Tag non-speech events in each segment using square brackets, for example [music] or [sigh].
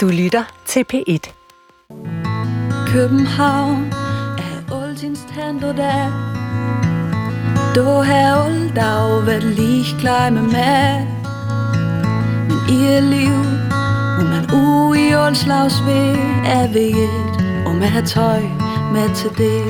Du lytter til P1. København er oldtidens handler der. Du har olddag været lige klar med mig. Men i et liv, hvor man ude i oldslags ved, er ved og med tøj med til det.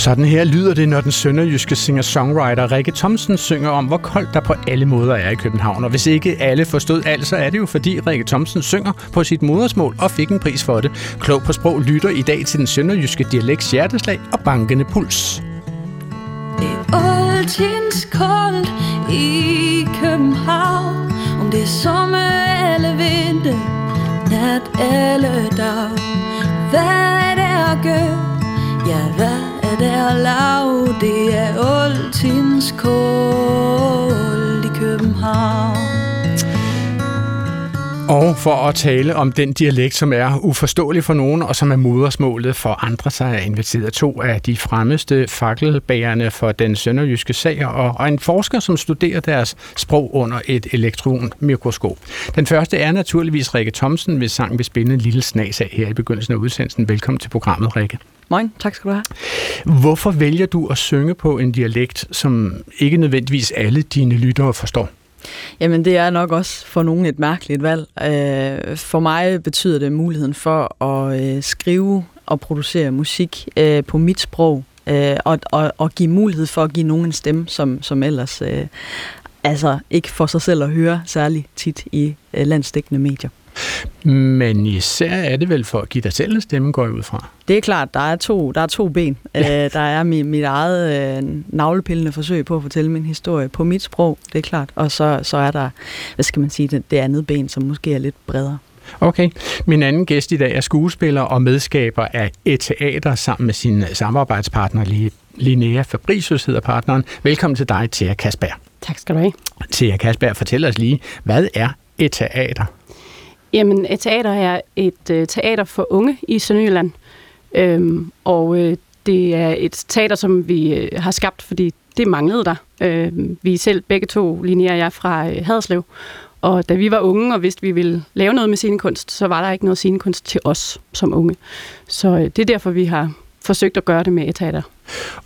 Sådan her lyder det, når den sønderjyske singer-songwriter Rikke Thomsen synger om, hvor koldt der på alle måder er i København. Og hvis ikke alle forstod alt, så er det jo fordi Rikke Thomsen synger på sit modersmål og fik en pris for det. Klog på sprog lytter i dag til den sønderjyske dialekts hjerteslag og bankende puls. Det er altins koldt i København Om det er sommer eller vinter Nat eller dag Hvad er det at gøre? Ja, hvad er lav. Det er altins kål i København Og for at tale om den dialekt, som er uforståelig for nogen, og som er modersmålet for andre, så er jeg inviteret to af de fremmeste fakkelbærerne for den sønderjyske sag, og, og en forsker, som studerer deres sprog under et elektronmikroskop. Den første er naturligvis Rikke Thomsen, hvis sang vil spille en lille snas af her i begyndelsen af udsendelsen. Velkommen til programmet, Rikke. Moin, tak skal du have. Hvorfor vælger du at synge på en dialekt, som ikke nødvendigvis alle dine lyttere forstår? Jamen, det er nok også for nogen et mærkeligt valg. Øh, For mig betyder det muligheden for at øh, skrive og producere musik øh, på mit sprog, øh, og, og, og give mulighed for at give nogen en stemme, som, som ellers øh, altså ikke får sig selv at høre særlig tit i øh, landsdækkende medier. Men især er det vel for at give dig selv en stemme, går jeg ud fra. Det er klart, der er to, der er to ben. [laughs] Ja. Øh, der er mit, mit eget øh, navlepillende forsøg på at fortælle min historie på mit sprog, det er klart. Og så, så er der, hvad skal man sige, det, det andet ben, som måske er lidt bredere. Okay. Min anden gæst i dag er skuespiller og medskaber af et teater sammen med sin samarbejdspartner Li- Linnea Fabricius hedder partneren. Velkommen til dig, Thea Kasberg. Tak skal du have. Thea Kasberg, fortæl os lige, hvad er et teater? Jamen, et teater er et øh, teater for unge i Sønderjylland. Øhm, og øh, det er et teater, som vi øh, har skabt, fordi det manglede der. Øh, vi selv begge to, Linnea og jeg, fra øh, Haderslev. Og da vi var unge og vidste, at vi ville lave noget med scenekunst, så var der ikke noget scenekunst til os som unge. Så øh, det er derfor, vi har forsøgt at gøre det med et teater.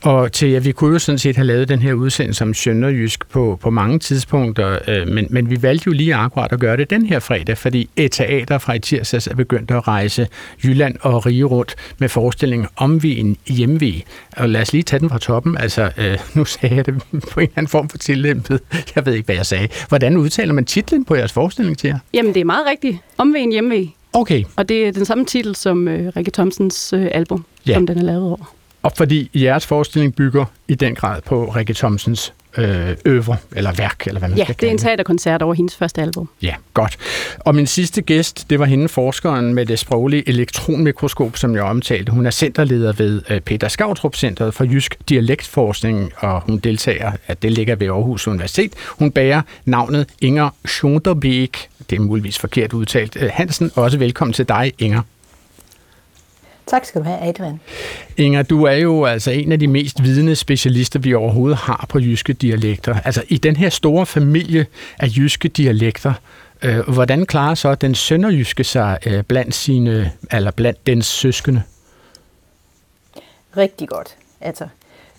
Og til, ja, vi kunne jo sådan set have lavet den her udsendelse om Sønderjysk på, på mange tidspunkter, øh, men, men vi valgte jo lige akkurat at gøre det den her fredag, fordi et teater fra i tirsdags er begyndt at rejse Jylland og Rige rundt med forestillingen Omvigen hjemve. Og lad os lige tage den fra toppen. Altså, øh, nu sagde jeg det [laughs] på en eller anden form for tillæmpet. Jeg ved ikke, hvad jeg sagde. Hvordan udtaler man titlen på jeres forestilling til jer? Jamen, det er meget rigtigt. Omvejen hjemme Okay, Og det er den samme titel som øh, Rikke Thomsens øh, album, Ja. som den er lavet over. og fordi jeres forestilling bygger i den grad på Rikke Thomsens øh, øvre, eller værk, eller hvad man Ja, skal det er en kalde teaterkoncert over hendes første album. Ja, godt. Og min sidste gæst, det var hende, forskeren med det sproglige elektronmikroskop, som jeg omtalte. Hun er centerleder ved øh, Peter Skautrup Centeret for Jysk Dialektforskning, og hun deltager, at det ligger ved Aarhus Universitet. Hun bærer navnet Inger Schonderbeek, det er muligvis forkert udtalt. Øh, Hansen, også velkommen til dig, Inger. Tak skal du have, Adrian. Inger, du er jo altså en af de mest vidende specialister, vi overhovedet har på jyske dialekter. Altså i den her store familie af jyske dialekter, øh, hvordan klarer så den sønderjyske sig øh, blandt sine, eller blandt dens søskende? Rigtig godt. Altså,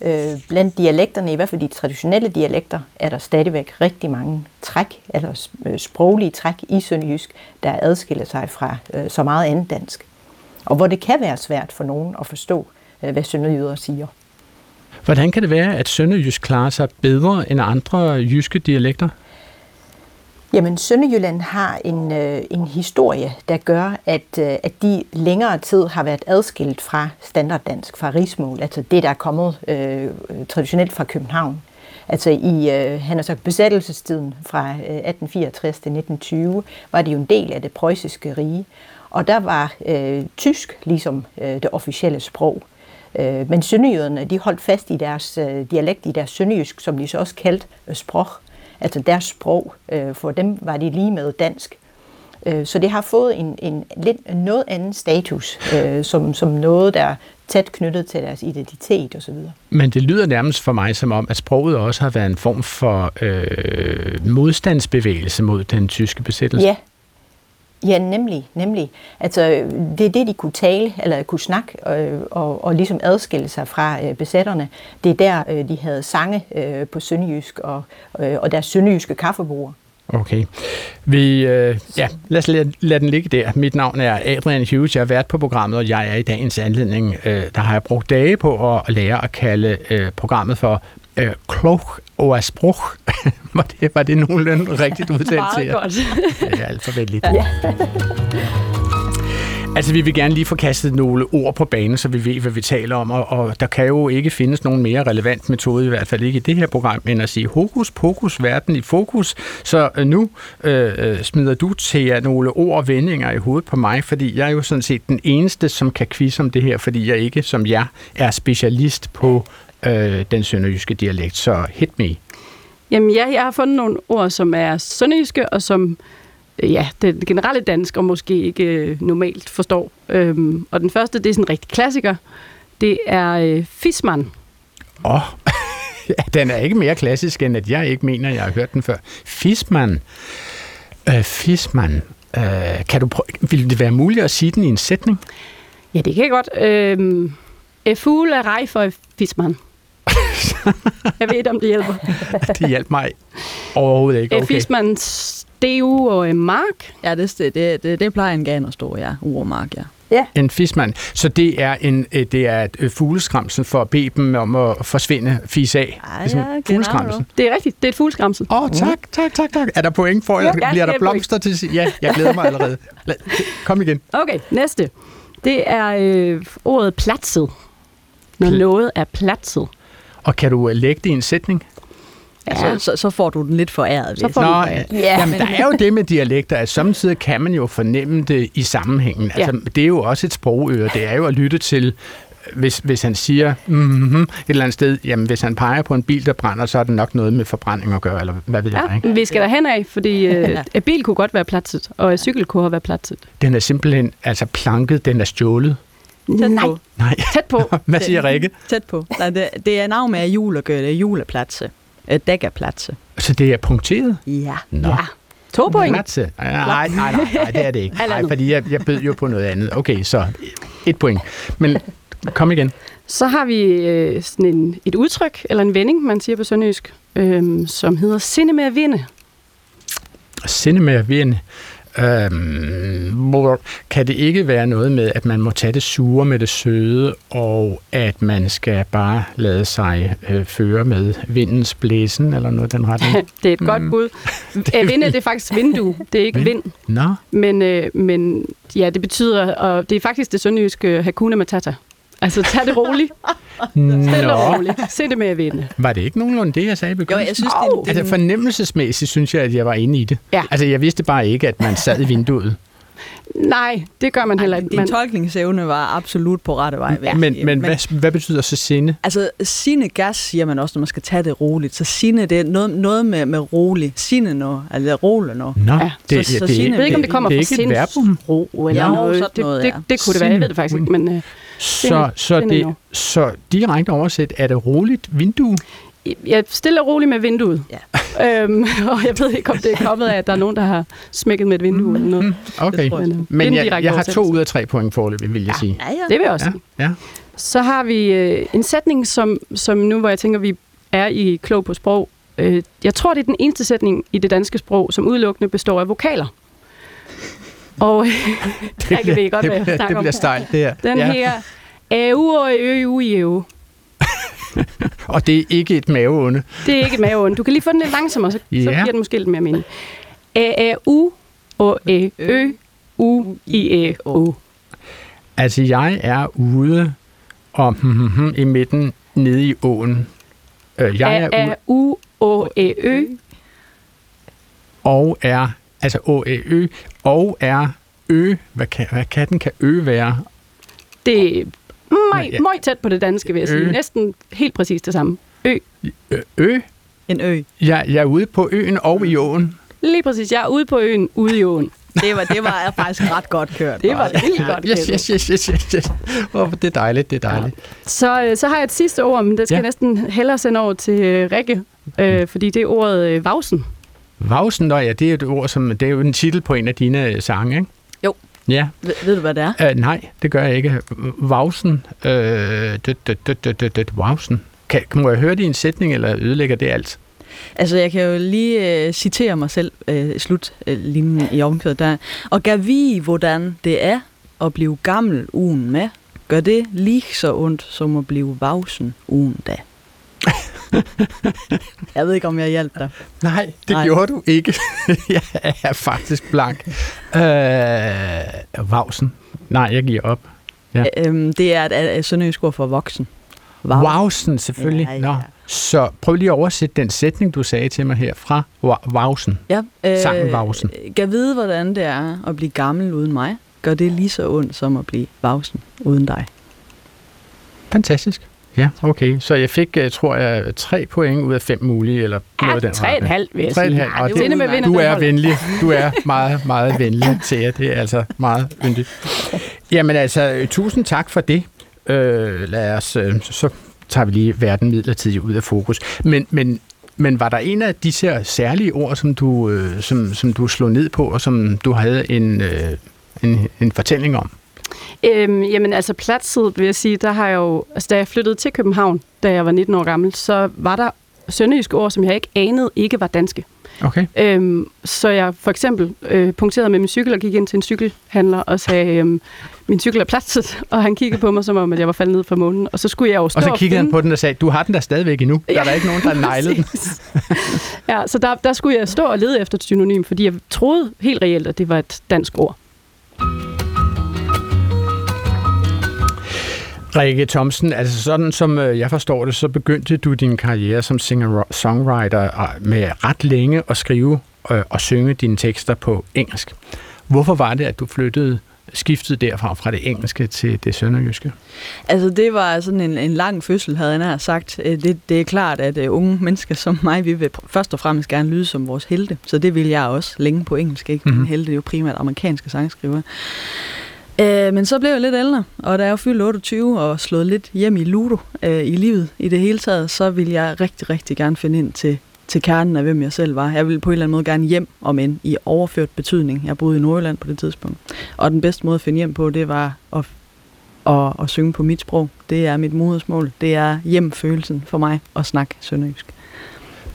øh, blandt dialekterne, i hvert fald de traditionelle dialekter, er der stadigvæk rigtig mange træk, eller øh, sproglige træk i sønderjysk, der adskiller sig fra øh, så meget andet dansk. Og hvor det kan være svært for nogen at forstå, øh, hvad sønderjyder siger. Hvordan kan det være, at sønderjysk klarer sig bedre end andre jyske dialekter? Jamen, Sønderjylland har en, øh, en historie, der gør, at, øh, at de længere tid har været adskilt fra standarddansk, fra rigsmål, altså det, der er kommet øh, traditionelt fra København. Altså i øh, han har sagt, besættelsestiden fra øh, 1864 til 1920 var det jo en del af det preussiske rige, og der var øh, tysk ligesom øh, det officielle sprog. Øh, men sønderjyderne, de holdt fast i deres øh, dialekt, i deres sønderjysk, som de så også kaldte øh, sprog. Altså deres sprog. Øh, for dem var det lige med dansk. Øh, så det har fået en, en lidt noget anden status, øh, som, som noget, der er tæt knyttet til deres identitet osv. Men det lyder nærmest for mig som om, at sproget også har været en form for øh, modstandsbevægelse mod den tyske besættelse. Ja. Ja, nemlig, nemlig. Altså, det er det, de kunne tale, eller kunne snakke, øh, og, og ligesom adskille sig fra øh, besætterne. Det er der, øh, de havde sange øh, på sønderjysk, og, øh, og deres sønderjyske kaffebord. Okay. Vi, øh, ja, lad os lade, lade den ligge der. Mit navn er Adrian Hughes. Jeg har været på programmet, og jeg er i dagens anledning. Øh, der har jeg brugt dage på at lære at kalde øh, programmet for øh, klog og sprog. [laughs] var, det, var det nogenlunde [laughs] rigtigt udtalt til Meget jer? godt. Det er alt for venligt. Altså, vi vil gerne lige få kastet nogle ord på banen, så vi ved, hvad vi taler om, og, og der kan jo ikke findes nogen mere relevant metode, i hvert fald ikke i det her program, end at sige hokus pokus, verden i fokus. Så øh, nu øh, øh, smider du til jer nogle ord og vendinger i hovedet på mig, fordi jeg er jo sådan set den eneste, som kan quizze om det her, fordi jeg ikke, som jeg, er specialist på øh, den sønderjyske dialekt. Så hit me. Jamen ja, jeg har fundet nogle ord, som er sønderjyske, og som øh, ja, den generelle dansk og måske ikke øh, normalt forstår. Øhm, og den første, det er sådan en rigtig klassiker. Det er øh, fisman. Åh, [laughs] oh. den er ikke mere klassisk, end at jeg ikke mener, jeg har hørt den før. Fisman. Øh, Fisman. Øh, kan du prøve, vil det være muligt at sige den i en sætning? Ja, det kan jeg godt. E fugle er rej for fisman. [laughs] jeg ved ikke, om det hjælper. [laughs] Det hjalp mig overhovedet ikke. Okay. Okay. Fisman steu og en mark. Ja, det, det, det, det, det plejer en gan at stå, ja. Urmark, ja. En fismand. Så det er, en, øh, det er et øh, fugleskramsen for at bede dem om at forsvinde, fis af. Ej, Ligesom ja, fugleskramsen. Det er rigtigt. Det er et fugleskramsel. Åh, oh, tak, tak, tak, tak. Er der point for? Ja, Bliver der er point. blomster til? Ja, jeg glæder mig allerede. Kom igen. Okay, næste. Det er øh, ordet platset. Når Pl- noget er platset. Og kan du øh, lægge det i en sætning? Ja. Så, så, så får du den lidt foræret. Så får Nå, du ja. det. Ja, Jamen, der er jo det med dialekter, at samtidig kan man jo fornemme det i sammenhængen. Ja. Altså, det er jo også et sprogøre. Det er jo at lytte til, hvis, hvis han siger mm-hmm, et eller andet sted, jamen hvis han peger på en bil, der brænder, så er det nok noget med forbrænding at gøre, eller hvad ved jeg, Ja, ikke? men vi skal der hen af, fordi øh, Ja. en bil kunne godt være platset, og en cykel kunne have været platset. Den er simpelthen altså planket, den er stjålet. Tæt Nej, på. Nej, tæt på. [laughs] hvad siger Rikke? Tæt på. Nej, det, det er navn med jul at gøre. Det er juleplatse. Øh, Dækkerplatse. Så det er punkteret? Ja. Nå. Ja. To point. Platse. Nej, nej, nej, nej, det er det ikke. [laughs] Nej, fordi jeg, jeg bød jo på noget andet. Okay, så et point. Men kom igen. Så har vi øh, sådan en, et udtryk, eller en vending, man siger på sønderjysk, øh, som hedder sinde med at vinde. Sinde med at vinde. Øhm, hvor, kan det ikke være noget med, at man må tage det sure med det søde, og at man skal bare lade sig øh, føre med vindens blæsen, eller noget i den retning? [laughs] det er et godt bud. [laughs] At vinde, det er faktisk vindue, det er ikke Vind. vind. Nå, Men, øh, men ja, det betyder, og det er faktisk det sønderjyske Hakuna Matata. Altså, tag det roligt. Stille og roligt. Se det med at vinde. Var det ikke nogenlunde det, jeg sagde i Jo, begyndelsen? jeg synes, det, er- det, Altså fornemmelsesmæssigt synes jeg, at jeg var inde i det. Ja. Altså jeg vidste bare ikke, at man sad i vinduet. Nej, det gør man heller ikke. din Man, tolkningsevne var absolut på rette vej. jeg men sige. men hvad, hvad betyder så sinde? Altså, sine gas siger man også, når man skal tage det roligt. Så sine, det er noget, noget med, med rolig. Sine noget, altså rolig noget. Nå, Ja, det, så- ja, så det, Signe- jeg ved ikke, om det kommer det fra sindsro eller Ja, noget. sådan Det, noget, det, ja. det kunne det være, jeg ved det faktisk ikke. Men øh, Så, så, det, så direkte oversat, er det roligt vindue? jeg stille og roligt med vinduet. Ja. [laughs] Øhm, [laughs] og jeg ved ikke, om det er kommet af, at der er nogen, der har smækket med et vindue eller noget. Okay, tror jeg. Men, men en jeg, jeg har to ud af tre point forløbig, vil jeg sige. Ja, ja. Det vil jeg også Ja, sige. ja. Så har vi øh, en sætning, som, som nu, hvor jeg tænker, vi er i klog på sprog. Øh, jeg tror, det er den eneste sætning i det danske sprog, som udelukkende består af vokaler. Og jeg [laughs] kan ved godt, det, snakker det bliver stejlt, det her. Den ja. her AU og ø i EU. [laughs] Og det er ikke et maveonde. Det er ikke et maveonde. Du kan lige få den lidt langsommere, så, Ja. så giver den måske lidt mere mening. A-A-U og Ø U i Æ O. Altså, jeg er ude og hmm, hmm, hmm, i midten nede i åen. Øh, Jeg er ude A-A-U og Ø og er, altså Å, Æ, Ø, og er ø. Hvad kan, hvad kan den? Kan ø være? Det er meget, ja. meget tæt på det danske, vil jeg sige. Ø. Næsten helt præcis det samme. Ø. Ø? ø? En ø. Jeg, jeg er ude på øen og i åen. Lige præcis. Jeg er ude på øen, ude i åen. Det var, det var faktisk ret godt kørt. Det var vildt godt. Yes, gættet. yes, yes, yes, yes, yes. Oh, det er dejligt, det er dejligt. Så, øh, så har jeg et sidste ord, men det skal Ja. jeg næsten hellere sende over til øh, Rikke, øh, fordi det er ordet øh. Vausen, ja, det er et ord, som det er jo en titel på en af dine sange, ikke? Jo. Ja. Ved, ved du, hvad det er? Uh, nej, det gør jeg ikke. Vausen. Uh, det, Vausen. Kan, må jeg høre det i en sætning, eller ødelægger det alt? Altså, jeg kan jo lige øh, citere mig selv øh, slutlinjen øh, i omkvædet der. Og gav vi, hvordan det er at blive gammel ugen med, gør det lige så ondt som at blive vausen ugen da. [laughs] [laughs] jeg ved ikke, om jeg hjalp dig. Nej, det Nej. gjorde du ikke. [laughs] jeg er faktisk blank. Øh, vausen. Nej, jeg giver op. Ja. Øhm, det er et, et sønderjysk ord for voksen. Vausen, selvfølgelig. Ja, ja. Nå. Så prøv lige at oversætte den sætning, du sagde til mig her fra Vausen. Ja, øh, Sangen Vausen. Kan vide, hvordan det er at blive gammel uden mig. Gør det lige så ondt som at blive Vausen uden dig. Fantastisk. Ja, okay. Så jeg fik, jeg tror jeg, tre point ud af fem mulige, eller ja, noget den tre og et halvt, vil jeg sige. Ja, det, det, med du er venlig. Du er meget, meget venlig til jer. Det er altså meget yndigt. Jamen altså, tusind tak for det. Øh, lad os, øh, så tager vi lige verden midlertidigt ud af fokus. Men, men, men var der en af disse særlige ord, som du, øh, som, som du slog ned på, og som du havde en, øh, en, en fortælling om? Øhm, jamen altså platsid, vil jeg sige, der har jeg jo, altså da jeg flyttede til København, da jeg var 19 år gammel, så var der sønderjyske ord, som jeg ikke anede ikke var danske. Okay. Øhm, så jeg for eksempel øh, punkterede med min cykel og gik ind til en cykelhandler og sagde, øhm, min cykel er platset, [laughs] og han kiggede på mig, som om at jeg var faldet ned fra månen. Og så skulle jeg jo stå og så kiggede og han på den og sagde, du har den der stadigvæk endnu. Ja, der er der ikke nogen, der [laughs] har nejlet den. [laughs] ja, så der, der skulle jeg stå og lede efter et synonym, fordi jeg troede helt reelt, at det var et dansk ord. Rikke Thomsen, altså sådan som øh, jeg forstår det, så begyndte du din karriere som singer-songwriter øh, med ret længe at skrive og, øh, og synge dine tekster på engelsk. Hvorfor var det, at du flyttede skiftet derfra fra det engelske til det sønderjyske? Altså det var sådan en, en lang fødsel, havde jeg sagt. Det, det er klart, at unge mennesker som mig, vi vil først og fremmest gerne lyde som vores helte. Så det vil jeg også længe på engelsk. Ikke? Mm-hmm. helte er jo primært amerikanske sangskriver. Øh, men så blev jeg lidt ældre, og da jeg var fyldt 28 og slået lidt hjem i Ludo øh, i livet i det hele taget, så ville jeg rigtig, rigtig gerne finde ind til, til kernen af, hvem jeg selv var. Jeg ville på en eller anden måde gerne hjem, om end i overført betydning. Jeg boede i Nordjylland på det tidspunkt. Og den bedste måde at finde hjem på, det var at, at, at synge på mit sprog. Det er mit modersmål. Det er hjemfølelsen for mig at snakke sønderjysk.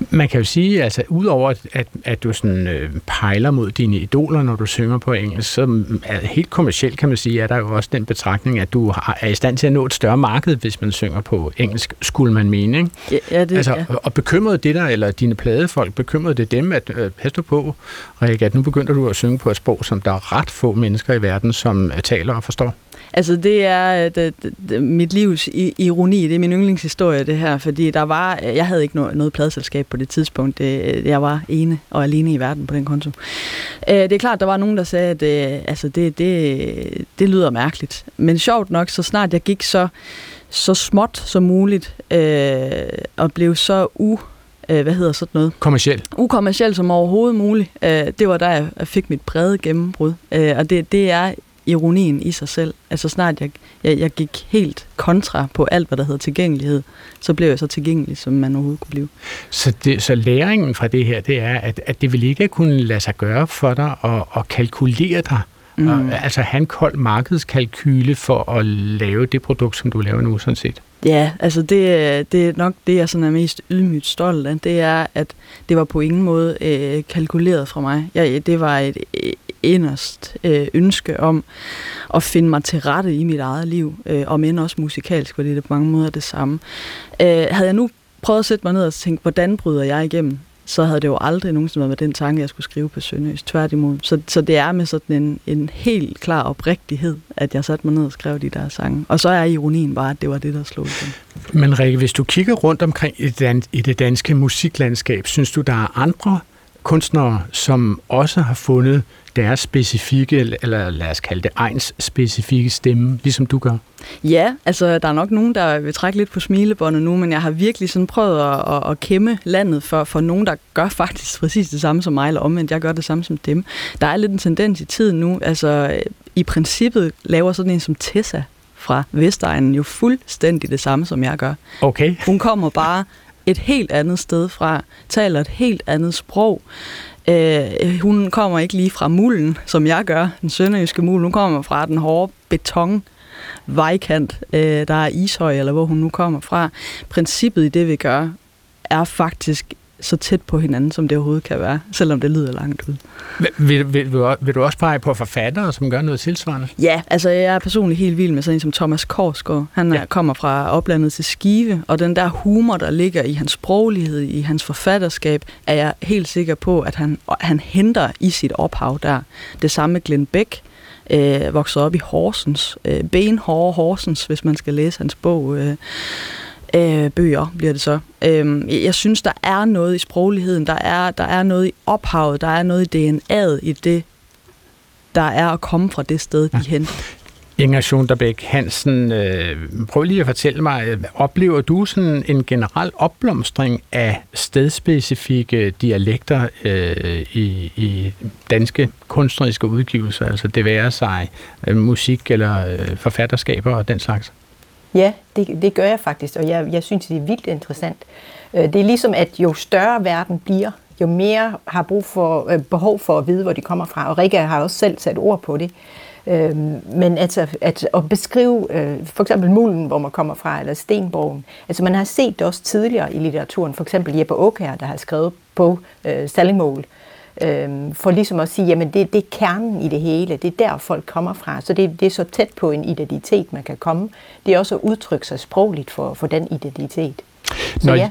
Man kan jo sige, altså udover at, at du sådan øh, pejler mod dine idoler, når du synger på engelsk, så er helt kommercielt kan man sige, er der jo også den betragtning, at du er i stand til at nå et større marked, hvis man synger på engelsk, skulle man mene, ikke? Ja, ja, det, altså, ja. Og bekymrede det der, eller dine pladefolk, bekymrede det dem, at øh, pas du på, Rikke, at nu begynder du at synge på et sprog, som der er ret få mennesker i verden, som øh, taler og forstår? Altså det er det, det, mit livs ironi, det er min yndlingshistorie det her, fordi der var, jeg havde ikke noget, noget pladselskab på det tidspunkt, det, jeg var ene og alene i verden på den konto. Øh, det er klart, der var nogen, der sagde, at øh, altså det, det, det lyder mærkeligt, men sjovt nok, så snart jeg gik så, så småt som muligt, øh, og blev så u øh, hvad hedder sådan noget? Kommerciel. Ukommerciel som overhovedet muligt. Øh, det var der, jeg fik mit brede gennembrud. Øh, og det, det er ironien i sig selv. Altså snart jeg, jeg, jeg gik helt kontra på alt, hvad der hedder tilgængelighed, så blev jeg så tilgængelig, som man overhovedet kunne blive. Så, det, så læringen fra det her, det er, at, at det vil ikke kunne lade sig gøre for dig at, at kalkulere dig Mm. Og, altså have en kold markedskalkyle for at lave det produkt, som du laver nu, sådan set. Ja, altså det, det er nok det, jeg sådan er mest ydmygt stolt af. Det er, at det var på ingen måde øh, kalkuleret fra mig. Jeg, det var et inderst øh, ønske om at finde mig til rette i mit eget liv, øh, og men også musikalsk, fordi det er på mange måder det samme. Øh, havde jeg nu prøvet at sætte mig ned og tænke, hvordan bryder jeg igennem, så havde det jo aldrig nogensinde været med den tanke, jeg skulle skrive på Sønderjysk. Tværtimod. Så, så det er med sådan en, en helt klar oprigtighed, at jeg satte mig ned og skrev de der sange. Og så er ironien bare, at det var det, der slog igen. Men Rikke, hvis du kigger rundt omkring i det, i det danske musiklandskab, synes du, der er andre kunstnere, som også har fundet deres specifikke, eller lad os kalde det ejens specifikke stemme, ligesom du gør? Ja, altså der er nok nogen, der vil trække lidt på smilebåndet nu, men jeg har virkelig sådan prøvet at, at, at kæmme landet for, for nogen, der gør [laughs] faktisk præcis det samme som mig, eller omvendt, jeg gør det samme som dem. Der er lidt en tendens i tiden nu, altså i princippet laver sådan en som Tessa fra Vestegnen jo fuldstændig det samme, som jeg gør. Okay. Hun kommer bare et helt andet sted fra, taler et helt andet sprog, Øh, hun kommer ikke lige fra mulden, som jeg gør, den sønderjyske mul. Hun kommer fra den hårde beton vejkant, øh, der er Ishøj, eller hvor hun nu kommer fra. Princippet i det, vi gør, er faktisk så tæt på hinanden, som det overhovedet kan være, selvom det lyder langt ud. Vil, vil, vil, vil du også pege på forfattere, som gør noget tilsvarende? Ja, altså jeg er personligt helt vild med sådan en som Thomas Korsgaard. Han ja. kommer fra oplandet til Skive, og den der humor, der ligger i hans sproglighed, i hans forfatterskab, er jeg helt sikker på, at han, han henter i sit ophav der. Det samme med Glenn Beck, øh, voksede op i Horsens, øh, benhårde Horsens, hvis man skal læse hans bog. Øh, øh, bøger, bliver det så. Øh, jeg synes, der er noget i sprogligheden, der er, der er noget i ophavet, der er noget i DNA'et i det, der er at komme fra det sted, de ja. henter. Inger Schunderbæk Hansen, øh, prøv lige at fortælle mig, oplever du sådan en generel opblomstring af stedspecifikke dialekter øh, i, i danske kunstneriske udgivelser, altså det være sig øh, musik eller øh, forfatterskaber og den slags? Ja, det, det gør jeg faktisk, og jeg, jeg synes, det er vildt interessant. Øh, det er ligesom, at jo større verden bliver, jo mere har brug for, øh, behov for at vide, hvor de kommer fra. Og Rikke har også selv sat ord på det. Øh, men altså, at, at beskrive øh, for eksempel mulen, hvor man kommer fra, eller stenborgen. Altså man har set det også tidligere i litteraturen. For eksempel Jeppe Aukær, der har skrevet på øh, Stallingmål, øh, for ligesom at sige, jamen det, det er kernen i det hele, det er der folk kommer fra, så det, det er så tæt på en identitet, man kan komme. Det er også at udtrykke sig sprogligt for, for den identitet. Så Når, ja.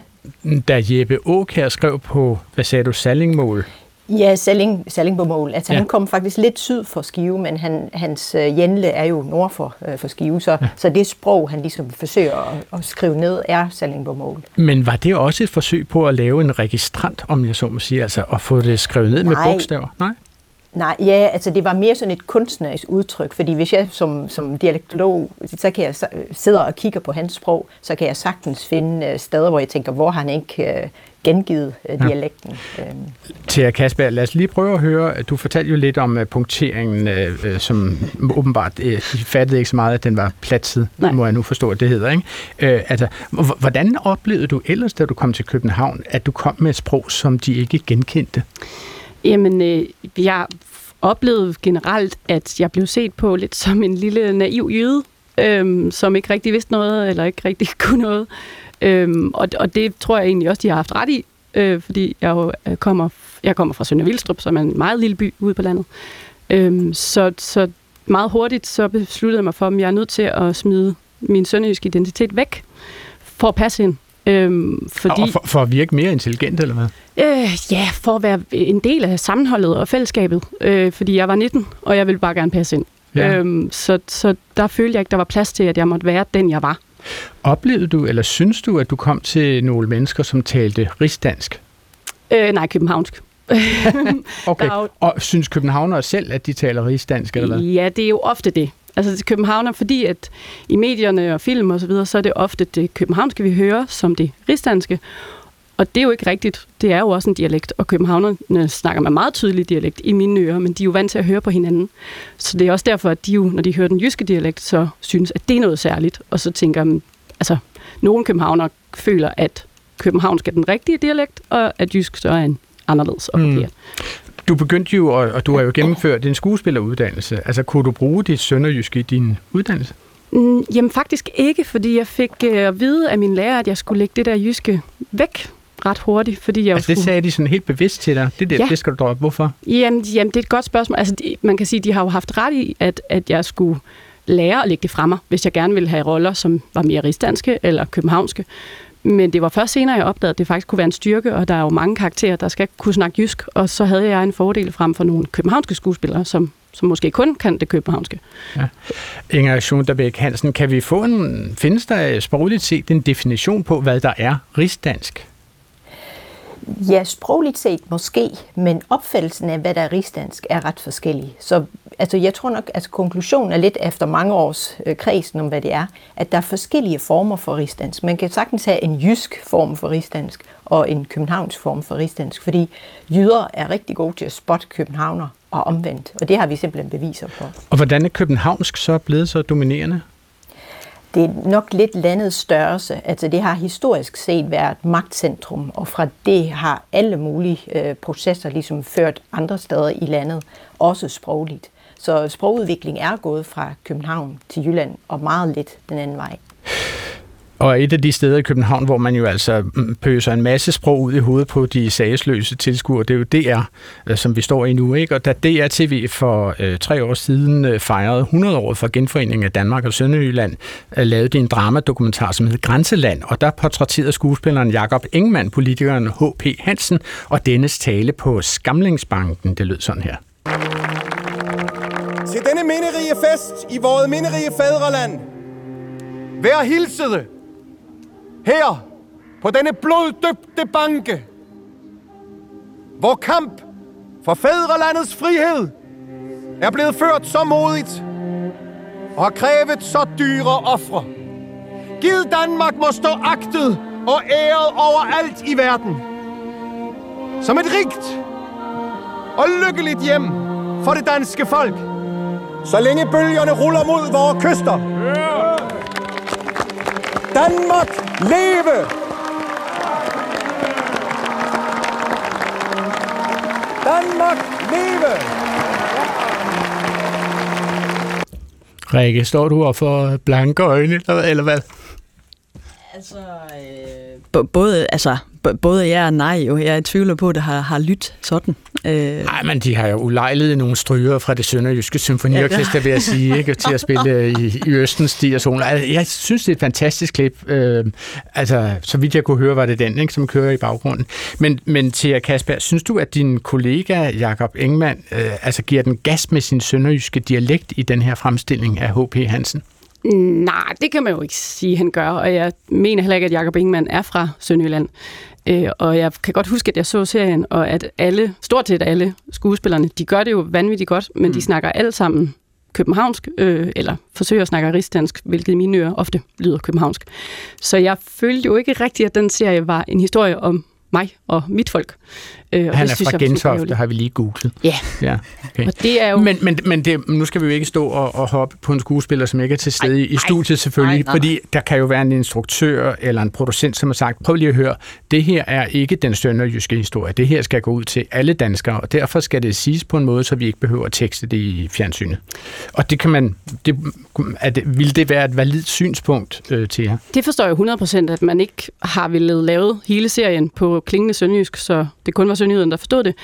Da Jeppe Aukær skrev på, hvad sagde du, Sallingmål, Ja, Salling, Sallingbomål. Altså, ja. han kom faktisk lidt syd for Skive, men han, hans uh, Jenle er jo nord for, uh, for Skive, så, ja. så det sprog, han ligesom forsøger at, at skrive ned, er Sallingbomål. Men var det også et forsøg på at lave en registrant, om jeg så må sige, altså at få det skrevet ned Nej. med bogstaver? Nej. Nej, ja, altså det var mere sådan et kunstnerisk udtryk, fordi hvis jeg som, som dialektolog, så kan jeg sidde og kigge på hans sprog, så kan jeg sagtens finde øh, steder, hvor jeg tænker, hvor han ikke gengivet øh, dialekten. Ja. Øhm. Thea Kasper, lad os lige prøve at høre, du fortalte jo lidt om uh, punkteringen, uh, som åbenbart, de fattede ikke så meget, at den var platsid, Nej. må jeg nu forstå, at det hedder. Ikke? Uh, altså, hvordan oplevede du ellers, da du kom til København, at du kom med et sprog, som de ikke genkendte? Jamen, øh, jeg oplevede generelt, at jeg blev set på lidt som en lille naiv jøde, øh, som ikke rigtig vidste noget, eller ikke rigtig [laughs] kunne noget. Øhm, og, og det tror jeg egentlig også, de har haft ret i, øh, fordi jeg jo øh, kommer, jeg kommer fra Sønder Vildstrup, som er en meget lille by ude på landet. Øhm, så, så meget hurtigt så besluttede jeg mig for, at jeg er nødt til at smide min sønderjyske identitet væk, for at passe ind. Øhm, fordi, og for, for at virke mere intelligent, eller hvad? Øh, ja, for at være en del af sammenholdet og fællesskabet. Øh, fordi jeg var 19, og jeg ville bare gerne passe ind. Ja. Øhm, så, så der følte jeg ikke, der var plads til, at jeg måtte være den, jeg var. Oplevede du, eller synes du, at du kom til nogle mennesker, som talte rigsdansk? Øh, nej, københavnsk. [laughs] okay, jo... og synes københavnere selv, at de taler rigsdansk, eller hvad? Ja, det er jo ofte det. Altså til københavner, fordi at i medierne og film og så videre, så er det ofte det københavnske, vi hører, som det rigsdanske. Og det er jo ikke rigtigt. Det er jo også en dialekt, og københavnerne snakker med meget tydelig dialekt i mine ører, men de er jo vant til at høre på hinanden. Så det er også derfor, at de jo, når de hører den jyske dialekt, så synes, at det er noget særligt. Og så tænker altså, nogle københavnere føler, at københavnsk er den rigtige dialekt, og at jysk så er en anderledes og Mm. Du begyndte jo, og du har jo gennemført en skuespilleruddannelse. Altså, kunne du bruge dit sønderjyske i din uddannelse? Mm, jamen faktisk ikke, fordi jeg fik uh, at vide af min lærer, at jeg skulle lægge det der jyske væk ret hurtigt, fordi jeg altså, skulle... det sagde de sådan helt bevidst til dig? Det, det, ja. det skal du droppe. Hvorfor? Jamen, jamen, det er et godt spørgsmål. Altså, de, man kan sige, de har jo haft ret i, at, at jeg skulle lære at lægge det fremme, hvis jeg gerne ville have roller, som var mere rigsdanske eller københavnske. Men det var først senere, jeg opdagede, at det faktisk kunne være en styrke, og der er jo mange karakterer, der skal kunne snakke jysk, og så havde jeg en fordel frem for nogle københavnske skuespillere, som, som måske kun kan det københavnske. Ja. Inger Schunderbæk Hansen, kan vi få en, findes der sprogligt set en definition på, hvad der er rigsdansk? Ja, sprogligt set måske, men opfattelsen af, hvad der er rigsdansk, er ret forskellig. Så altså, jeg tror nok, at altså, konklusionen er lidt efter mange års øh, kredsen om, hvad det er, at der er forskellige former for rigsdansk. Man kan sagtens have en jysk form for rigsdansk og en københavnsk form for rigsdansk, fordi jyder er rigtig gode til at spotte københavner og omvendt, og det har vi simpelthen beviser på. Og hvordan er københavnsk så blevet så dominerende? Det er nok lidt landets størrelse. Altså det har historisk set været magtcentrum, og fra det har alle mulige øh, processer ligesom ført andre steder i landet, også sprogligt. Så sprogudvikling er gået fra København til Jylland, og meget lidt den anden vej. Og et af de steder i København, hvor man jo altså mm, pøser en masse sprog ud i hovedet på de sagsløse tilskuere, det er jo DR, øh, som vi står i nu. Ikke? Og da DR-TV for øh, tre år siden øh, fejrede 100 år for genforeningen af Danmark og Sønderjylland, øh, lavede de en dramadokumentar, som hed Grænseland, og der portrætterede skuespilleren Jakob Ingemann, politikeren H.P. Hansen, og dennes tale på Skamlingsbanken. Det lød sådan her. Til denne minderige fest i vores minderige fædreland. Vær hilsede her på denne bloddøbte banke, hvor kamp for fædrelandets frihed er blevet ført så modigt og har krævet så dyre ofre. Gid Danmark må stå agtet og æret overalt i verden. Som et rigt og lykkeligt hjem for det danske folk. Så længe bølgerne ruller mod vores kyster. Danmark leve! Danmark leve! Rikke, står du og får blanke øjne, eller, eller hvad? Altså, øh, både, altså, både ja og nej. Jo. Jeg er i tvivl på, at det har, har lyttet sådan. Øh. Nej, men de har jo ulejlet nogle stryger fra det sønderjyske symfoniorkester, ja. vil jeg sige, ikke, til at spille i, i Østens sol. Altså, jeg synes, det er et fantastisk klip. Øh, altså, så vidt jeg kunne høre, var det den, ikke, som kører i baggrunden. Men, men til Kasper, synes du, at din kollega Jakob Engman øh, altså, giver den gas med sin sønderjyske dialekt i den her fremstilling af H.P. Hansen? Nej, det kan man jo ikke sige, han gør, og jeg mener heller ikke, at Jacob Ingemann er fra Sønderjylland. Øh, og jeg kan godt huske, at jeg så serien, og at alle, stort set alle skuespillerne, de gør det jo vanvittigt godt, men mm. de snakker alle sammen københavnsk, øh, eller forsøger at snakke rigsdansk, hvilket i mine ører ofte lyder københavnsk. Så jeg følte jo ikke rigtigt, at den serie var en historie om mig og mit folk. Øh, Han det er fra Gentofte, har vi lige googlet. Ja. ja okay. og det er jo... Men, men, men det, nu skal vi jo ikke stå og, og hoppe på en skuespiller, som ikke er til stede ej, i studiet selvfølgelig, ej, nej, fordi nej. der kan jo være en instruktør eller en producent, som har sagt, prøv lige at høre, det her er ikke den sønderjyske historie. Det her skal gå ud til alle danskere, og derfor skal det siges på en måde, så vi ikke behøver at tekste det i fjernsynet. Og det kan man... Det, at, vil det være et validt synspunkt øh, til jer? Det forstår jeg 100%, at man ikke har ville lavet hele serien på klingende sønderjysk, så det kun var sønderjyden, der forstod det.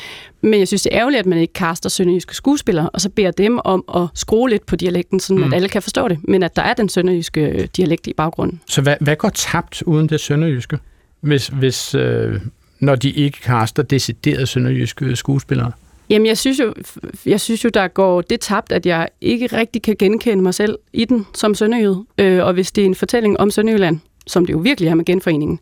Men jeg synes, det er ærgerligt, at man ikke kaster sønderjyske skuespillere, og så beder dem om at skrue lidt på dialekten, så mm. at alle kan forstå det, men at der er den sønderjyske øh, dialekt i baggrunden. Så hvad, hvad går tabt uden det sønderjyske, hvis, hvis, øh, når de ikke kaster deciderede sønderjyske skuespillere? Jamen, jeg synes, jo, jeg synes jo, der går det tabt, at jeg ikke rigtig kan genkende mig selv i den som sønderjyd. Øh, og hvis det er en fortælling om Sønderjylland, som det jo virkelig er med genforeningen,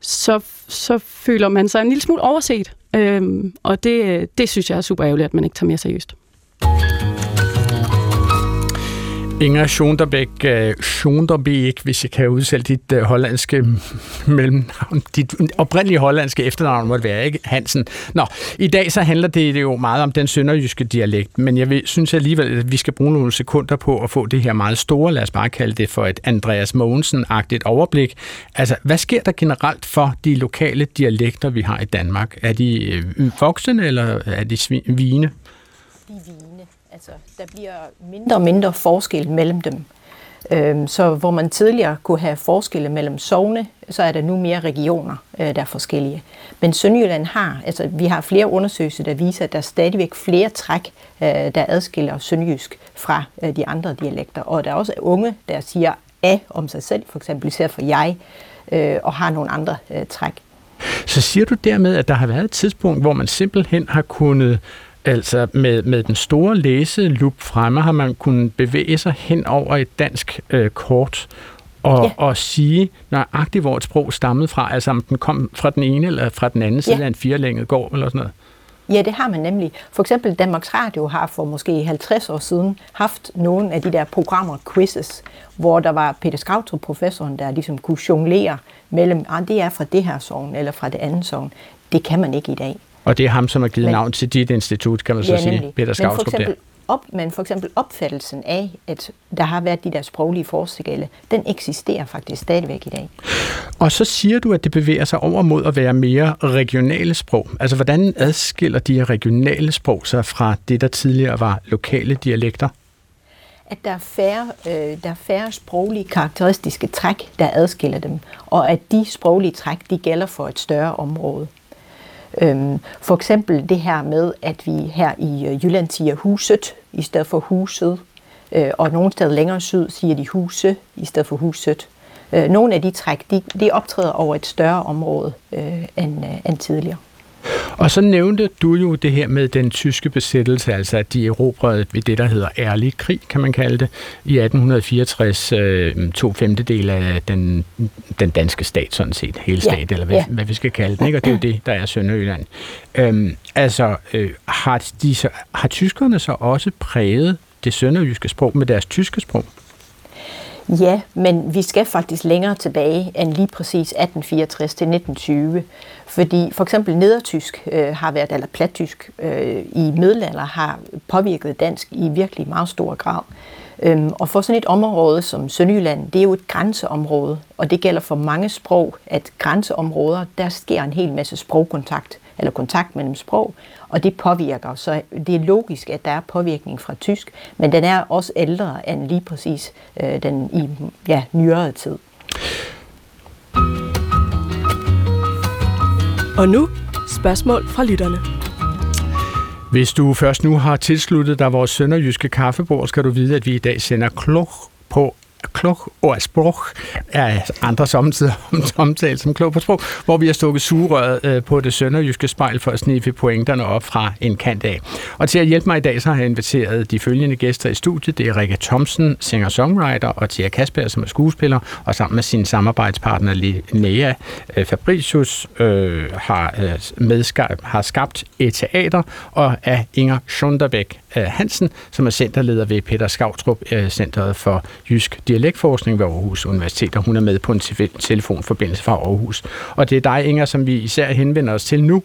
så, så føler man sig en lille smule overset. Øhm, og det, øh, det synes jeg er super ærgerligt, at man ikke tager mere seriøst. Inger Schoenderbæk, uh, øh, hvis jeg kan udsætte dit uh, hollandske [laughs] mellemnavn, dit oprindelige hollandske efternavn må det være, ikke Hansen. Nå, i dag så handler det jo meget om den sønderjyske dialekt, men jeg vil, synes alligevel, at vi skal bruge nogle sekunder på at få det her meget store, lad os bare kalde det for et Andreas Mogensen-agtigt overblik. Altså, hvad sker der generelt for de lokale dialekter, vi har i Danmark? Er de øh, voksne, eller er de svine? De er Altså, der bliver mindre og mindre forskel mellem dem. Øhm, så hvor man tidligere kunne have forskelle mellem sovne, så er der nu mere regioner, øh, der er forskellige. Men Sønderjylland har, altså vi har flere undersøgelser, der viser, at der er stadigvæk flere træk, øh, der adskiller sønderjysk fra øh, de andre dialekter. Og der er også unge, der siger af om sig selv, for eksempel især for jeg, og har nogle andre træk. Så siger du dermed, at der har været et tidspunkt, hvor man simpelthen har kunnet Altså med, med den store læselup fremme har man kunnet bevæge sig hen over et dansk øh, kort og, ja. og sige nøjagtigt, hvor et sprog stammede fra, altså om den kom fra den ene eller fra den anden side ja. af en firelænget gård eller sådan noget. Ja, det har man nemlig. For eksempel Danmarks Radio har for måske 50 år siden haft nogle af de der programmer, quizzes, hvor der var Peter Skautrup, professoren, der ligesom kunne jonglere mellem, ah, det er fra det her sovn eller fra det andet sovn. Det kan man ikke i dag. Og det er ham, som har givet Men, navn til dit institut, kan man så ja, sige, Peter Skautrup der. op, men for eksempel opfattelsen af, at der har været de der sproglige forskelle, den eksisterer faktisk stadigvæk i dag. Og så siger du, at det bevæger sig over mod at være mere regionale sprog. Altså, hvordan adskiller de regionale sprog sig fra det, der tidligere var lokale dialekter? At der er færre, øh, der er færre sproglige karakteristiske træk, der adskiller dem, og at de sproglige træk, de gælder for et større område. Øhm, for eksempel det her med, at vi her i øh, Jylland siger huset i stedet for huset, øh, og nogle steder længere syd siger de huse i stedet for huset. Øh, nogle af de træk, de, de optræder over et større område øh, end, øh, end tidligere. Og så nævnte du jo det her med den tyske besættelse, altså at de erobrede ved det, der hedder ærlig krig, kan man kalde det, i 1864 øh, to femtedel af den, den danske stat, sådan set, hele stat, ja, eller hvad, ja. hvad vi skal kalde den, ikke? og det er jo det, der er Sønderjylland. Øhm, altså, øh, har, de så, har tyskerne så også præget det sønderjyske sprog med deres tyske sprog? Ja, men vi skal faktisk længere tilbage end lige præcis 1864 til 1920. Fordi for eksempel nedertysk øh, har været, eller plattysk øh, i middelalder har påvirket dansk i virkelig meget stor grad. Øhm, og for sådan et område som Sønderjylland, det er jo et grænseområde, og det gælder for mange sprog, at grænseområder, der sker en hel masse sprogkontakt, eller kontakt mellem sprog, og det påvirker. Så det er logisk, at der er påvirkning fra tysk, men den er også ældre end lige præcis øh, den i ja, nyere tid. Og nu spørgsmål fra lytterne. Hvis du først nu har tilsluttet dig vores sønderjyske kaffebord, skal du vide, at vi i dag sender klog på klog og sprog er andre [laughs] samtidig omtalt som klog på sprog, hvor vi har stukket sugerøret øh, på det sønderjyske spejl for at sniffe pointerne op fra en kant af. Og til at hjælpe mig i dag, så har jeg inviteret de følgende gæster i studiet. Det er Rikke Thomsen, singer-songwriter, og Tia Kasper, som er skuespiller, og sammen med sin samarbejdspartner Linnea øh, Fabricius øh, har, øh, medskab, har skabt et teater, og er Inger Schunderbæk Hansen, som er centerleder ved Peter Skavtrup, øh, Centeret for Jysk Dialektforskning ved Aarhus Universitet, og hun er med på en telefonforbindelse fra Aarhus. Og det er dig, Inger, som vi især henvender os til nu,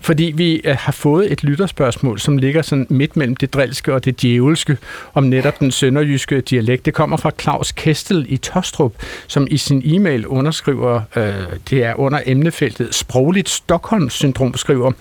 fordi vi øh, har fået et lytterspørgsmål, som ligger sådan midt mellem det drilske og det djævelske, om netop den sønderjyske dialekt. Det kommer fra Claus Kestel i Tostrup, som i sin e-mail underskriver, øh, det er under emnefeltet sprogligt Stockholm-syndrom, skriver,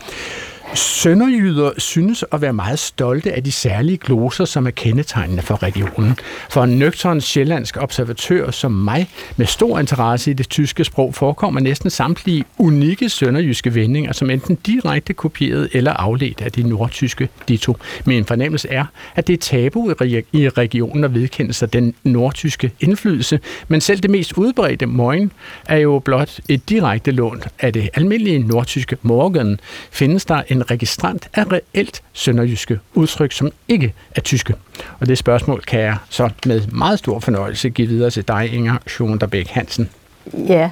Sønderjyder synes at være meget stolte af de særlige gloser, som er kendetegnende for regionen. For en nøgteren sjællandsk observatør som mig, med stor interesse i det tyske sprog, forekommer næsten samtlige unikke sønderjyske vendinger, som enten direkte kopieret eller afledt af de nordtyske dito. Min fornemmelse er, at det er tabu i regionen at vedkende sig den nordtyske indflydelse, men selv det mest udbredte morgen er jo blot et direkte lån af det almindelige nordtyske morgen. Findes der en en registrant af reelt sønderjyske udtryk, som ikke er tyske. Og det spørgsmål kan jeg så med meget stor fornøjelse give videre til dig, Inger Schoenderbæk Hansen. Ja,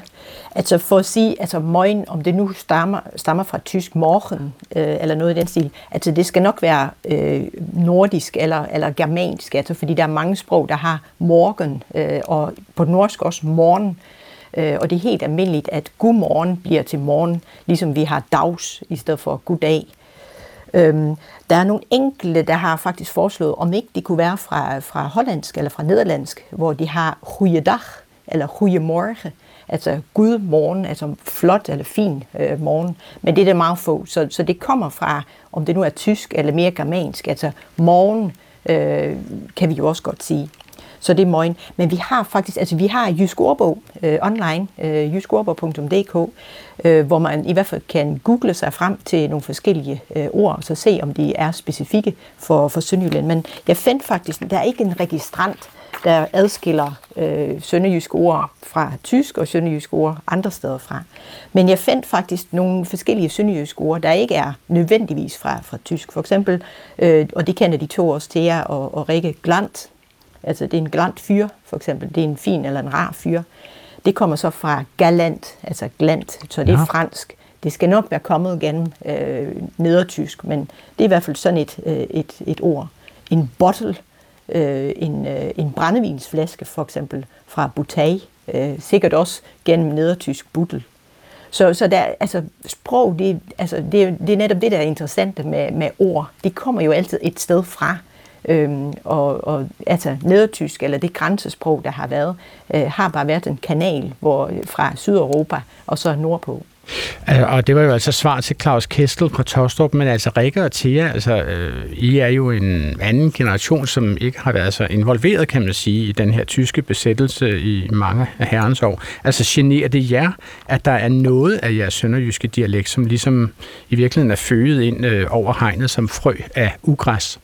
altså for at sige, altså morgen, om det nu stammer, stammer fra tysk morgen, øh, eller noget i den stil, altså det skal nok være øh, nordisk eller, eller germansk, altså fordi der er mange sprog, der har morgen, øh, og på norsk også morgen, Øh, Øh, og det er helt almindeligt, at godmorgen bliver til morgen, ligesom vi har dags i stedet for goddag. Øhm, der er nogle enkelte, der har faktisk foreslået, om ikke det kunne være fra, fra hollandsk eller fra nederlandsk, hvor de har goeiedag eller goeiemorgen, altså god morgen, altså flot eller fin øh, morgen, men det er der meget få, så, så det kommer fra, om det nu er tysk eller mere germansk, altså morgen øh, kan vi jo også godt sige. Så det er møgen. Men vi har faktisk, altså vi har Jysk Ordbog øh, online, øh, jyskordbog.dk, øh, hvor man i hvert fald kan google sig frem til nogle forskellige øh, ord, og så se, om de er specifikke for, for Sønderjylland. Men jeg fandt faktisk, der er ikke en registrant, der adskiller øh, sønderjyske ord fra tysk og sønderjyske ord andre steder fra. Men jeg fandt faktisk nogle forskellige sønderjyske ord, der ikke er nødvendigvis fra, fra tysk. For eksempel, øh, og det kender de to også til og, og Rikke Glant, Altså det er en glant fyr, for eksempel. Det er en fin eller en rar fyr. Det kommer så fra galant, altså glant, så det er ja. fransk. Det skal nok være kommet gennem øh, nedertysk, men det er i hvert fald sådan et, øh, et, et ord. En bottle, øh, en, øh, en brændevinsflaske for eksempel fra bouteille, øh, sikkert også gennem nedertysk buttel. Så, så der, altså, sprog, det, altså, det, det er netop det, der er interessant med, med ord. Det kommer jo altid et sted fra. Øhm, og, og altså nedertysk, eller det grænsesprog, der har været, øh, har bare været en kanal hvor, fra Sydeuropa og så nordpå. Altså, og det var jo altså svar til Claus Kestel på Tostrup, men altså Rikke og Thea, altså øh, I er jo en anden generation, som ikke har været så involveret, kan man sige, i den her tyske besættelse i mange af herrens år. Altså generer det jer, at der er noget af jeres sønderjyske dialekt, som ligesom i virkeligheden er føget ind øh, over hegnet som frø af ugræs?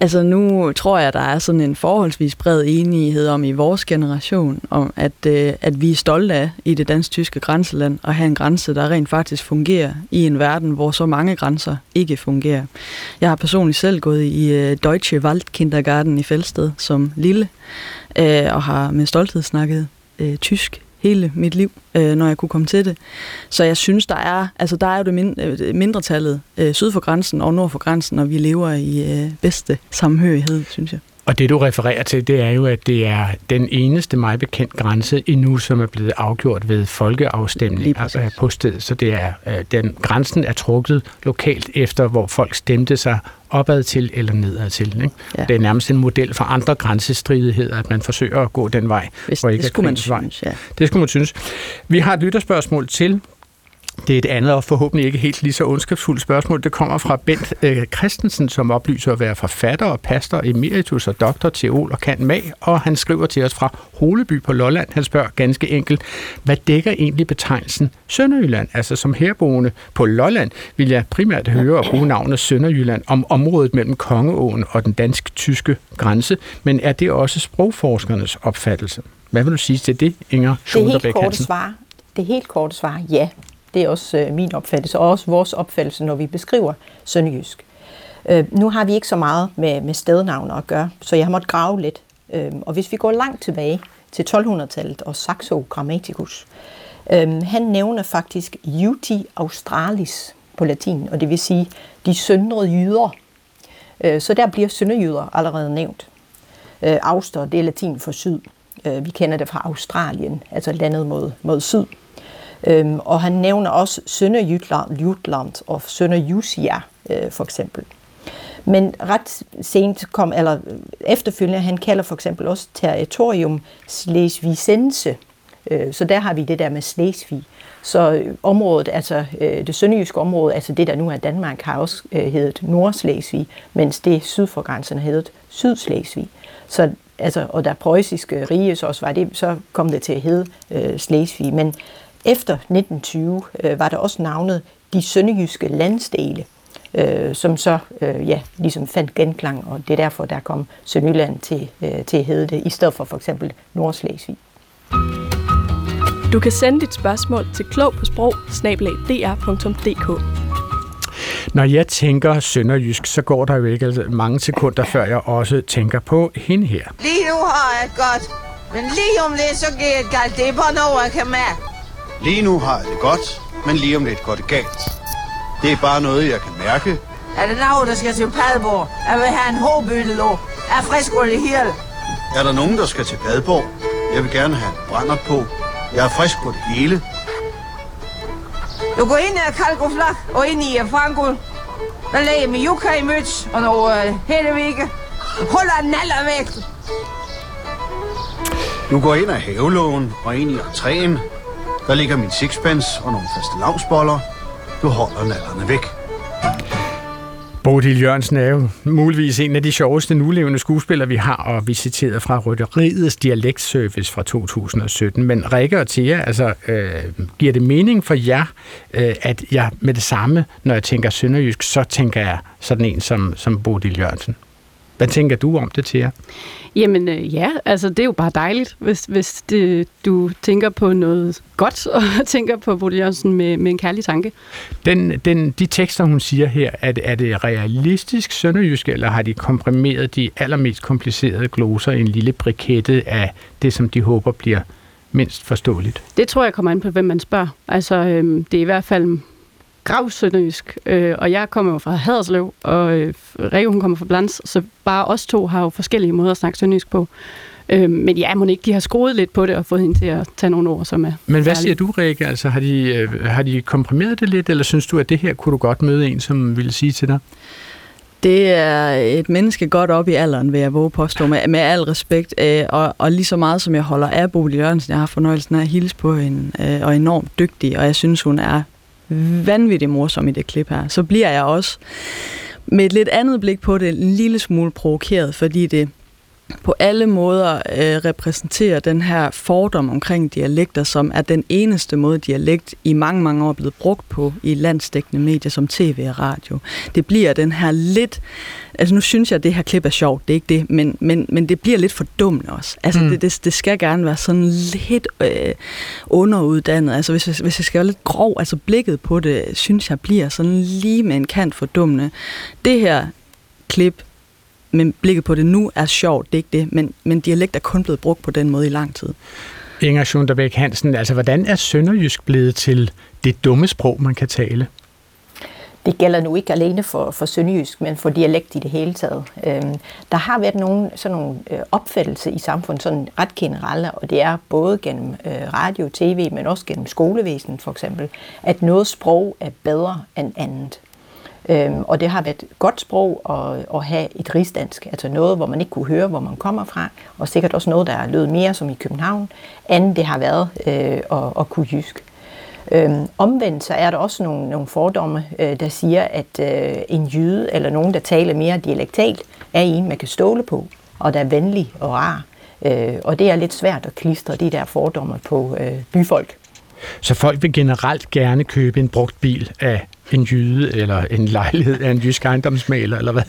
Altså nu tror jeg, der er sådan en forholdsvis bred enighed om i vores generation, om at, øh, at vi er stolte af i det dansk-tyske grænseland at have en grænse, der rent faktisk fungerer i en verden, hvor så mange grænser ikke fungerer. Jeg har personligt selv gået i øh, Deutsche Waldkindergarten i Fælsted som lille, øh, og har med stolthed snakket øh, tysk hele mit liv, øh, når jeg kunne komme til det. Så jeg synes, der er, altså der er jo det mind, øh, mindretallet øh, syd for grænsen og nord for grænsen, og vi lever i øh, bedste samhørighed, synes jeg. Og det du refererer til, det er jo, at det er den eneste mig bekendt grænse endnu, som er blevet afgjort ved folkeafstemning på stedet. Så det er, øh, den, grænsen er trukket lokalt efter, hvor folk stemte sig opad til eller nedad til. Ikke? Ja. Det er nærmest en model for andre grænsestridigheder, at man forsøger at gå den vej. Hvis, hvor ikke det skulle man synes, ja. Det skulle man synes. Vi har et lytterspørgsmål til det er et andet og forhåbentlig ikke helt lige så ondskabsfuldt spørgsmål. Det kommer fra Bent øh, Christensen, som oplyser at være forfatter og pastor emeritus og doktor, teol og kan mag, og han skriver til os fra Holeby på Lolland. Han spørger ganske enkelt, hvad dækker egentlig betegnelsen Sønderjylland? Altså som herboende på Lolland vil jeg primært høre og bruge navnet Sønderjylland om området mellem Kongeåen og den dansk-tyske grænse, men er det også sprogforskernes opfattelse? Hvad vil du sige til det, Inger Det helt korte svar, det helt korte svar, ja. Det er også øh, min opfattelse, og også vores opfattelse, når vi beskriver sønderjysk. Øh, nu har vi ikke så meget med, med stednavne at gøre, så jeg har måttet grave lidt. Øh, og hvis vi går langt tilbage til 1200-tallet og Saxo Grammaticus, øh, han nævner faktisk Juti Australis på latin, og det vil sige de søndrede jyder. Øh, så der bliver sønderjyder allerede nævnt. Øh, Auster, det er latin for syd. Øh, vi kender det fra Australien, altså landet mod, mod syd. Øhm, og han nævner også Sønderjylland Jutland og Sønderjusia øh, for eksempel. Men ret sent kom, eller øh, efterfølgende, han kalder for eksempel også territorium Slesvigsense. Øh, så der har vi det der med Slesvig. Så øh, området, altså øh, det sønderjyske område, altså det der nu er Danmark, har også øh, heddet Nordslesvig, mens det syd for grænsen har heddet Sydslesvig. Så altså, og da preussiske rige så også var det, så kom det til at hedde øh, Slesvig. Men efter 1920 øh, var der også navnet de sønderjyske landsdele, øh, som så øh, ja, ligesom fandt genklang, og det er derfor, der kom Sønderjylland til, øh, til at hedde det, i stedet for for eksempel Nordslesvig. Du kan sende dit spørgsmål til klog på sprog Når jeg tænker sønderjysk, så går der jo ikke mange sekunder, før jeg også tænker på hende her. Lige nu har jeg godt, men lige om lidt, så går det galt. Det er bare noget, jeg kan mærke. Lige nu har jeg det godt, men lige om lidt går det galt. Det er bare noget, jeg kan mærke. Er det noget, der skal til Padborg? Jeg vil have en håbyttelå. Er frisk i hele. Er der nogen, der skal til Padborg? Jeg vil gerne have en brænder på. Jeg er frisk på det hele. Du går ind i kalkoflak og ind i Frankul. Der lægger med yucca i møds og noget uh, helvike. Holder en naller væk. Du går ind af havelågen og ind i entréen. Der ligger min sixpence og nogle faste lavsboller. Du holder nallerne væk. Bodil Jørgensen er jo muligvis en af de sjoveste nulevende skuespillere, vi har, og vi citeret fra Rytteriets dialektservice fra 2017. Men Rikke og Thea, altså, øh, giver det mening for jer, øh, at jeg med det samme, når jeg tænker sønderjysk, så tænker jeg sådan en som, som Bodil Jørgensen? Hvad tænker du om det, Thea? Jamen øh, ja, altså det er jo bare dejligt, hvis, hvis det, du tænker på noget godt, [laughs] og tænker på Bodil Jørgensen med, med en kærlig tanke. Den, den, de tekster, hun siger her, er det, er det realistisk sønderjysk, eller har de komprimeret de allermest komplicerede gloser i en lille brikette af det, som de håber bliver mindst forståeligt? Det tror jeg kommer an på, hvem man spørger. Altså, øhm, det er i hvert fald gravsønderjysk, øh, og jeg kommer jo fra Haderslev, og øh, Rikke, hun kommer fra Blans, så bare os to har jo forskellige måder at snakke sønderjysk på. Øh, men ja, må ikke, de har skruet lidt på det og fået hende til at tage nogle ord, som er Men hvad siger du, Rikke? Altså, har, de, øh, har de komprimeret det lidt, eller synes du, at det her kunne du godt møde en, som ville sige til dig? Det er et menneske godt op i alderen, vil jeg våge påstå, med, med al respekt. Øh, og, og lige så meget som jeg holder af Bodil Jørgensen, jeg har fornøjelsen af at hilse på hende, øh, og enormt dygtig, og jeg synes, hun er vanvittigt morsom i det klip her. Så bliver jeg også med et lidt andet blik på det en lille smule provokeret, fordi det på alle måder øh, repræsenterer den her fordom omkring dialekter, som er den eneste måde, dialekt i mange, mange år er blevet brugt på i landstækkende medier som tv og radio. Det bliver den her lidt... Altså nu synes jeg, at det her klip er sjovt, det er ikke det, men, men, men det bliver lidt fordummende også. Altså mm. det, det, det skal gerne være sådan lidt øh, underuddannet. Altså hvis, hvis jeg skal være lidt grov, altså blikket på det, synes jeg bliver sådan lige med en kant fordummende. Det her klip men blikket på det nu er sjovt, det er ikke det, men, men dialekt er kun blevet brugt på den måde i lang tid. Inger Sunderbæk Hansen, altså hvordan er sønderjysk blevet til det dumme sprog, man kan tale? Det gælder nu ikke alene for, for sønderjysk, men for dialekt i det hele taget. Øhm, der har været nogle, sådan nogle øh, opfattelse i samfundet, sådan ret generelle, og det er både gennem øh, radio, tv, men også gennem skolevæsen for eksempel, at noget sprog er bedre end andet. Øhm, og det har været et godt sprog at, at have et rigsdansk, altså noget, hvor man ikke kunne høre, hvor man kommer fra, og sikkert også noget, der lød mere som i København, end det har været øh, at, at kunne jysk. Øhm, omvendt så er der også nogle, nogle fordomme, øh, der siger, at øh, en jyde eller nogen, der taler mere dialektalt, er en, man kan stole på, og der er venlig og rar. Øh, og det er lidt svært at klistre de der fordomme på øh, byfolk. Så folk vil generelt gerne købe en brugt bil af en jyde eller en lejlighed af en jysk ejendomsmaler, eller hvad?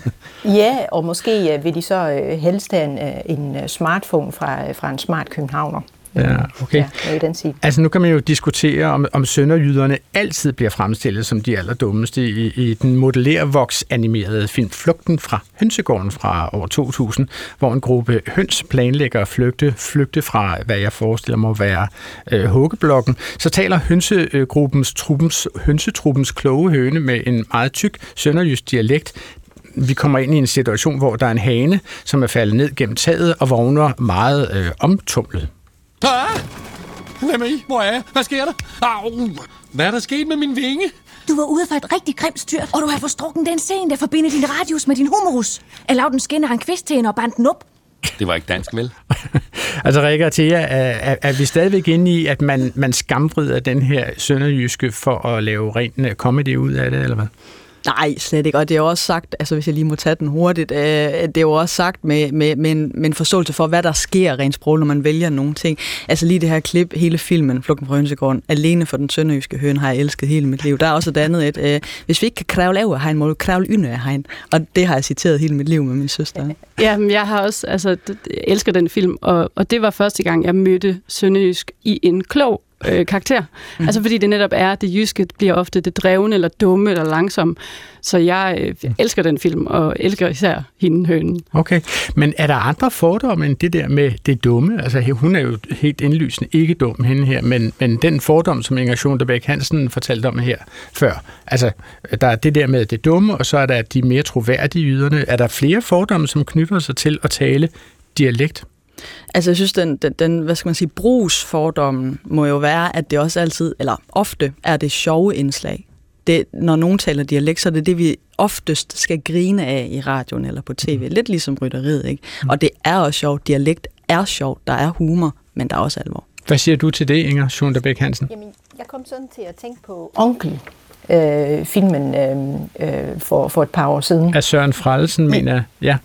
Ja, og måske øh, vil de så øh, helst have en, øh, en smartphone fra, fra en smart københavner. Ja, okay. Ja, den sige. Altså nu kan man jo diskutere, om, om sønderjyderne altid bliver fremstillet som de allerdummeste i, i den modellervoks-animerede film Flugten fra Hønsegården fra år 2000, hvor en gruppe høns planlægger at flygte, flygte fra, hvad jeg forestiller mig at være øh, huggeblokken. Så taler hønsegruppens truppens, hønsetruppens kloge høne med en meget tyk sønderjysk dialekt, vi kommer ind i en situation, hvor der er en hane, som er faldet ned gennem taget og vågner meget øh, omtumlet. Ah! Lad mig i. Hvor er jeg? Hvad sker der? Au! Hvad er der sket med min vinge? Du var ude for et rigtig grimt styrt, og du har forstrukken den scene, der forbinder din radius med din humerus. Jeg lavede den skinner en kvist til hende og bandt den op. Det var ikke dansk, vel? [laughs] altså, Rikke og Thea, er, er, er vi stadigvæk inde i, at man, man skambrider den her sønderjyske for at lave ren comedy ud af det, eller hvad? Nej, slet ikke. Og det er også sagt, altså hvis jeg lige må tage den hurtigt, øh, det er jo også sagt med, med, med, en, med en forståelse for, hvad der sker rent sprog, når man vælger nogle ting. Altså lige det her klip, hele filmen, Flugten fra Hønsegården, alene for den sønderjyske høn, har jeg elsket hele mit liv. Der er også et andet et, øh, hvis vi ikke kan kravle af hegn, må du kravle ynde af hegn. Og det har jeg citeret hele mit liv med min søster. Ja, men jeg har også, altså, jeg elsker den film, og, og det var første gang, jeg mødte sønderjysk i en klog øh, karakter. Mm. Altså fordi det netop er, det jyske bliver ofte det drevne, eller dumme, eller langsomme. Så jeg, øh, jeg elsker den film, og elsker især hende hønen. Okay, men er der andre fordomme end det der med det dumme? Altså hun er jo helt indlysende ikke dum hende her, men, men den fordom, som Inger Schoenberg Hansen fortalte om her før, altså der er det der med det dumme, og så er der de mere troværdige yderne. Er der flere fordomme, som knytter sig til at tale dialekt? Altså jeg synes, den, den, den hvad skal man sige, brugsfordommen må jo være, at det også altid, eller ofte, er det sjove indslag. Det, når nogen taler dialekt, så er det det, vi oftest skal grine af i radioen eller på tv. Lidt ligesom rytteriet, ikke? Og det er også sjovt. Dialekt er sjovt. Der er humor, men der er også alvor. Hvad siger du til det, Inger Schunderbæk Hansen? Jamen, jeg kom sådan til at tænke på Onkel, øh, filmen øh, øh, for, for et par år siden. Af Søren Frelsen, mener jeg. Ja.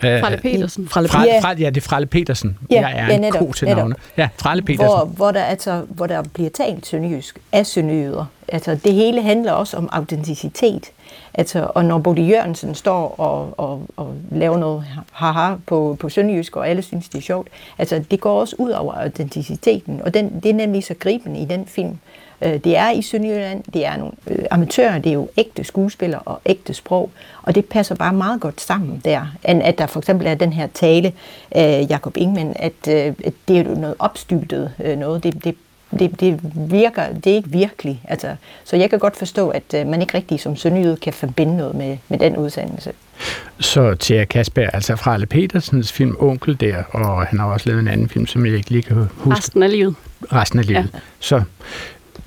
Fralle Petersen. Fralle, fra, ja. fra, ja, det er Fralle Petersen. Ja, jeg er ja, en netop, ko til navne. Ja, Fralle Petersen. Hvor, hvor, der, altså, hvor der bliver talt sønderjysk af sønderjyder. Altså, det hele handler også om autenticitet. Altså, og når Bodil Jørgensen står og, og, og laver noget haha på, på sønderjysk, og alle synes, det er sjovt, altså, det går også ud over autenticiteten. Og den, det er nemlig så gribende i den film. Øh, det er i Sønderjylland, det er nogle øh, amatører, det er jo ægte skuespillere og ægte sprog, og det passer bare meget godt sammen der, end at der for eksempel er den her tale af Jakob Ingemann, at, øh, at det er jo noget opstyltet noget, det, det det, det virker, det er ikke virkelig. Altså, så jeg kan godt forstå, at man ikke rigtig som sønderjyde kan forbinde noget med, med den udsendelse. Så Thea Kasper, altså fra Ale Petersens film Onkel der, og han har også lavet en anden film, som jeg ikke lige kan huske. Resten af livet. Resten af livet. Ja. Så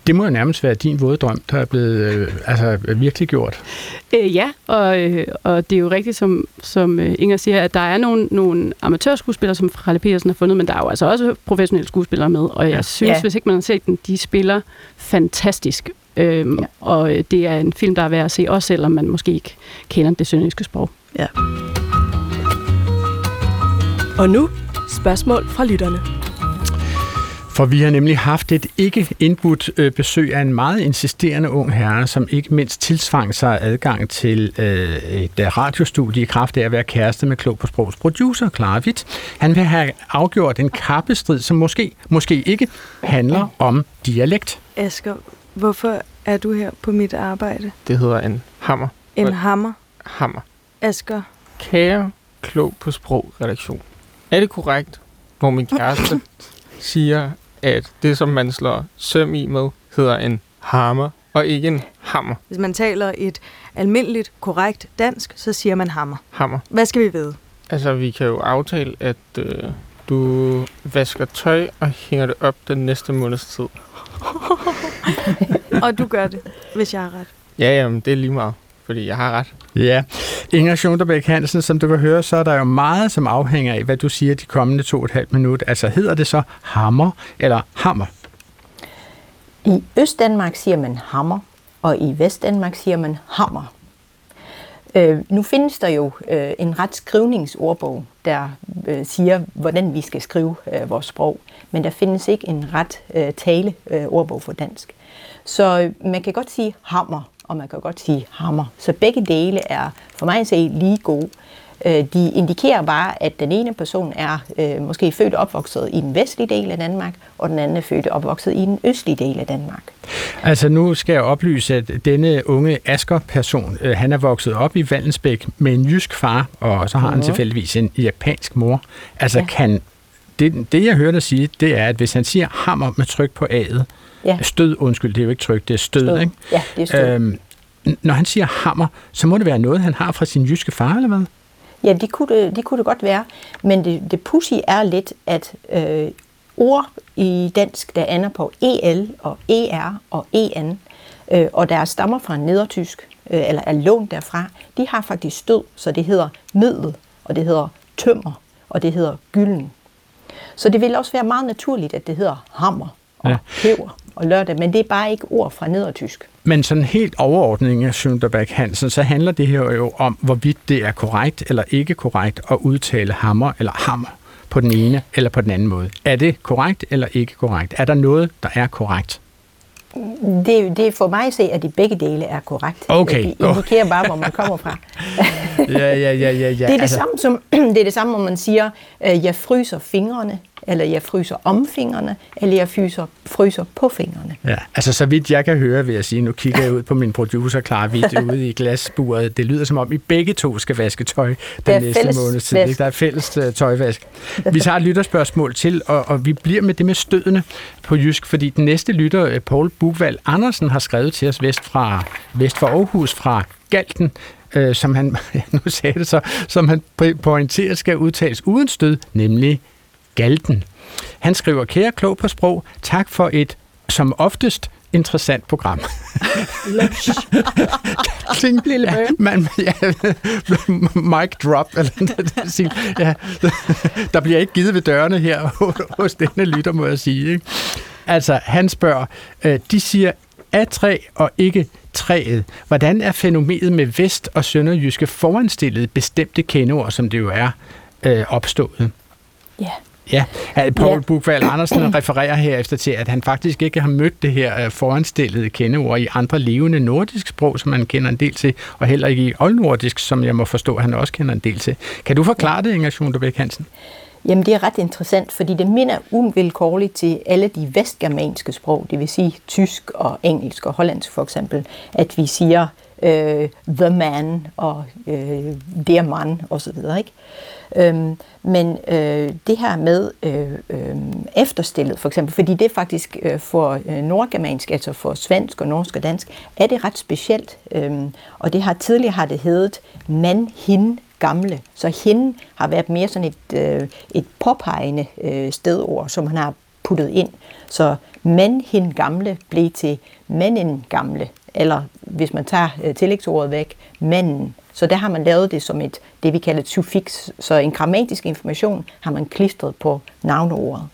Det må jo nærmest være din våde drøm, der er blevet øh, altså, virkelig gjort. Øh, ja, og, øh, og det er jo rigtigt, som, som øh, Inger siger, at der er nogle, nogle amatørskuespillere, som Fralle Petersen har fundet, men der er jo altså også professionelle skuespillere med, og jeg synes, Ja. hvis ikke man har set den, de spiller fantastisk. Øhm, ja. Og øh, det er en film, der er værd at se, også selvom man måske ikke kender det sønderjyske sprog. Ja. Og nu spørgsmål fra lytterne. For vi har nemlig haft et ikke indbudt øh, besøg af en meget insisterende ung herre, som ikke mindst tilsvang sig adgang til øh, et øh, radiostudie i kraft af at være kæreste med Klog på Sprogs producer, Clara Witt. Han vil have afgjort en kappestrid, som måske, måske ikke handler om dialekt. Asger, hvorfor er du her på mit arbejde? Det hedder en hammer. En hammer. Hammer. Asger, Kære klog på sprog redaktion. Er det korrekt, hvor min [laughs] kæreste siger, at det, som man slår søm i med, hedder en hammer, og ikke en hammer? hvis man taler et almindeligt, korrekt dansk, så siger man hammer. Hammer. Hvad skal vi vide? Altså, vi kan jo aftale, at øh, du vasker tøj og hænger det op den næste måneds tid. [laughs] Og du gør det, hvis jeg har ret. Ja, jamen, det er lige meget, fordi jeg har ret. Ja, Inger Schunterbæk Hansen, som du kan høre, så er der jo meget, som afhænger af, hvad du siger de kommende to og et halvt minut. Altså hedder det så hammer eller hammer? I Østdanmark siger man hammer, og i Vestdanmark siger man hammer. Øh, nu findes der jo øh, en ret skrivningsordbog, der øh, siger, hvordan vi skal skrive øh, vores sprog. Men der findes ikke en ret øh, tale øh, ordbog for dansk. Så øh, man kan godt sige hammer, og man kan godt sige hammer. Så begge dele er for mig at se lige gode. Øh, de indikerer bare, at den ene person er øh, måske født og opvokset i den vestlige del af Danmark, og den anden er født og opvokset i den østlige del af Danmark. Altså nu skal jeg oplyse, at denne unge Asker-person, øh, han er vokset op i Vallensbæk med en jysk far, og så har han Mhm. tilfældigvis en japansk mor. Altså Ja. kan... Det, det, jeg hører dig sige, det er, at hvis han siger hammer med tryk på A'et, Ja. stød, undskyld, det er jo ikke tryk, det er stød, Stød. ikke? Ja, det er stød. Øhm, når han siger hammer, så må det være noget, han har fra sin jyske far, eller hvad? Ja, det kunne det, det, kunne det godt være. Men det, det pussy er lidt, at øh, ord i dansk, der ender på EL og ER og EN, øh, og der stammer fra nedertysk, øh, eller er lånt derfra, de har faktisk stød, så det hedder middel, og det hedder tømmer, og det hedder gylden. Så det vil også være meget naturligt, at det hedder hammer og Ja. ja. Og lørdag, men det er bare ikke ord fra nedertysk. Men sådan helt overordning af Sønderberg Hansen, så handler det her jo om, hvorvidt det er korrekt eller ikke korrekt at udtale hammer eller hammer på den ene eller på den anden måde. Er det korrekt eller ikke korrekt? Er der noget, der er korrekt? Det, det er for mig at se, at de begge dele er korrekt. Okay, De indikerer bare, hvor man kommer fra. [laughs] Ja, ja, ja, ja. ja. det, er det, altså... samme som, [clears throat] det er det samme, når man siger, øh, jeg fryser fingrene, eller jeg fryser om fingrene, eller jeg fryser, fryser på fingrene. Ja, altså så vidt jeg kan høre, vil jeg sige, nu kigger jeg ud på min producer, Clara Witt, [laughs] ude i glasburet. Det lyder som om, I begge to skal vaske tøj den næste fælles måneds tid. ikke? Der er fælles uh, tøjvask. Vi tager et lytterspørgsmål til, og, og vi bliver med det med stødene på Jysk, fordi den næste lytter, øh, Paul Bugvald Andersen, har skrevet til os vest fra, vest for Aarhus fra Galten, øh, som han, [laughs] nu sagde det så, som han po- pointerer skal udtales uden stød, nemlig Galten. Han skriver, kære klog på sprog, tak for et som oftest interessant program. [laughs] Kling, Lille ja, burn. man, ja, [laughs] mic drop. Eller, ja, der bliver ikke givet ved dørene her [laughs] hos denne lytter, må jeg sige. Ikke? Altså, han spørger, øh, de siger A3 og ikke træet. Hvordan er fænomenet med vest- og sønderjyske foranstillede bestemte kendeord, som det jo er, øh, opstået? Ja. Ja, at Paul Ja. Bukvald Andersen [clears throat] refererer herefter til, at han faktisk ikke har mødt det her øh, foranstillede kendeord i andre levende nordisk sprog, som man kender en del til, og heller ikke i oldnordisk, som jeg må forstå, at han også kender en del til. Kan du forklare det, Inger Schunderbæk Hansen? Jamen det er ret interessant, fordi det minder uvilkårligt til alle de vestgermanske sprog, det vil sige tysk og engelsk og hollandsk for eksempel, at vi siger øh, the man og øh, der man og så videre, ikke? Øhm, men øh, det her med øh, øh, efterstillet for eksempel, fordi det faktisk øh, for øh, nordgermansk, altså for svensk og norsk og dansk, er det ret specielt. Øhm, og det har tidligere har det heddet man, hin, gamle. Så hin har været mere sådan et, øh, et påpegende øh, stedord, som han har puttet ind. Så men hin gamle blev til manden gamle, eller hvis man tager øh, tillægsordet væk, manden. Så der har man lavet det som et, det vi kalder et suffix. Så en grammatisk information har man klistret på navneordet.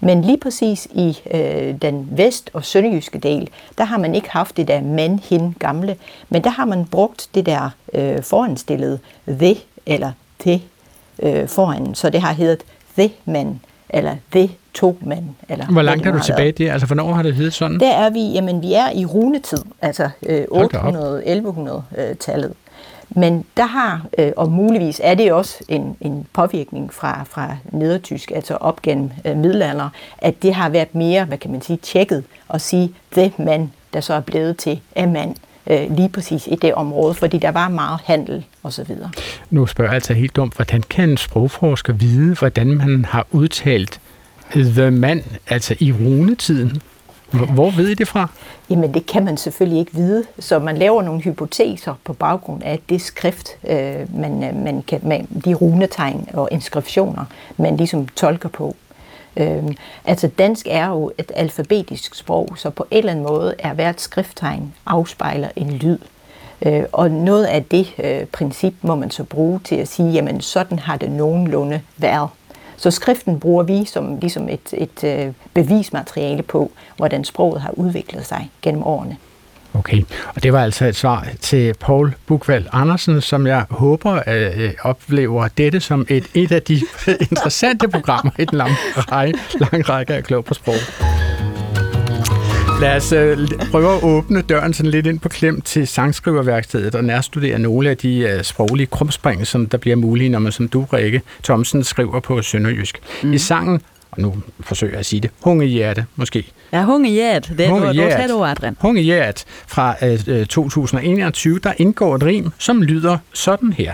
Men lige præcis i øh, den vest- og sønderjyske del, der har man ikke haft det der men, hin, gamle, men der har man brugt det der øh, foranstillede the eller te øh, foran, så det har heddet the man eller the to mand. Eller Hvor langt er du det tilbage det? Altså, hvornår har det heddet sådan? Der er vi, jamen vi er i runetid, altså øh, Hold da op. 800-1100-tallet. Men der har, øh, og muligvis er det også en, en påvirkning fra, fra nedertysk, altså op gennem øh, middelalder, at det har været mere, hvad kan man sige, tjekket at sige the man, der så er blevet til a mand, øh, lige præcis i det område, fordi der var meget handel osv. Nu spørger jeg altså helt dumt, hvordan kan en sprogforsker vide, hvordan man har udtalt the man, altså i runetiden? Hvor- Hvor ved I det fra? Jamen det kan man selvfølgelig ikke vide, så man laver nogle hypoteser på baggrund af det skrift, øh, man, øh, man kan, man, de runetegn og inskriptioner, man ligesom tolker på. Øh, altså dansk er jo et alfabetisk sprog, så på en eller anden måde er hvert skrifttegn afspejler en lyd. Øh, og noget af det øh, princip må man så bruge til at sige, jamen sådan har det nogenlunde været. Så skriften bruger vi som ligesom et, et øh, bevismateriale på, hvordan sproget har udviklet sig gennem årene. Okay, og det var altså et svar til Paul Bukvald Andersen, som jeg håber øh, oplever dette som et, et af de [laughs] interessante programmer i den lange række, lang række af Klog på Sprog. Lad os øh, prøve at åbne døren sådan lidt ind på klem til sangskriverværkstedet og nærstudere nogle af de øh, sproglige krumspring, som der bliver mulige, når man som du, Rikke Thomsen, skriver på Sønderjysk. Mm. I sangen, nu forsøger jeg at sige det, Hungehjerte måske, Ja, hungehjert. Det er Hungehjert. du har tæt over, Adrian. Hungehjert fra øh, 2021, der indgår et rim, som lyder sådan her.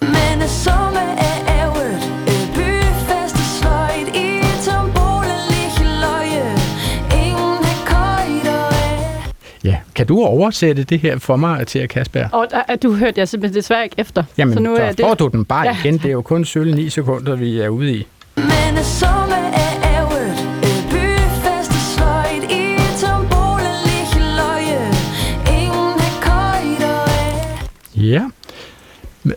Men er somme er. Ja, kan du oversætte det her for mig til Kasper? Og der, du hørte jeg simpelthen desværre ikke efter. Jamen, så nu så er får du den bare Ja. igen. Det er jo kun sølle 9 sekunder, vi er ude i. Men er somme er ærget, byfest er sløjt i tombolelige løje. Ingen har køjder af. Ja. [laughs]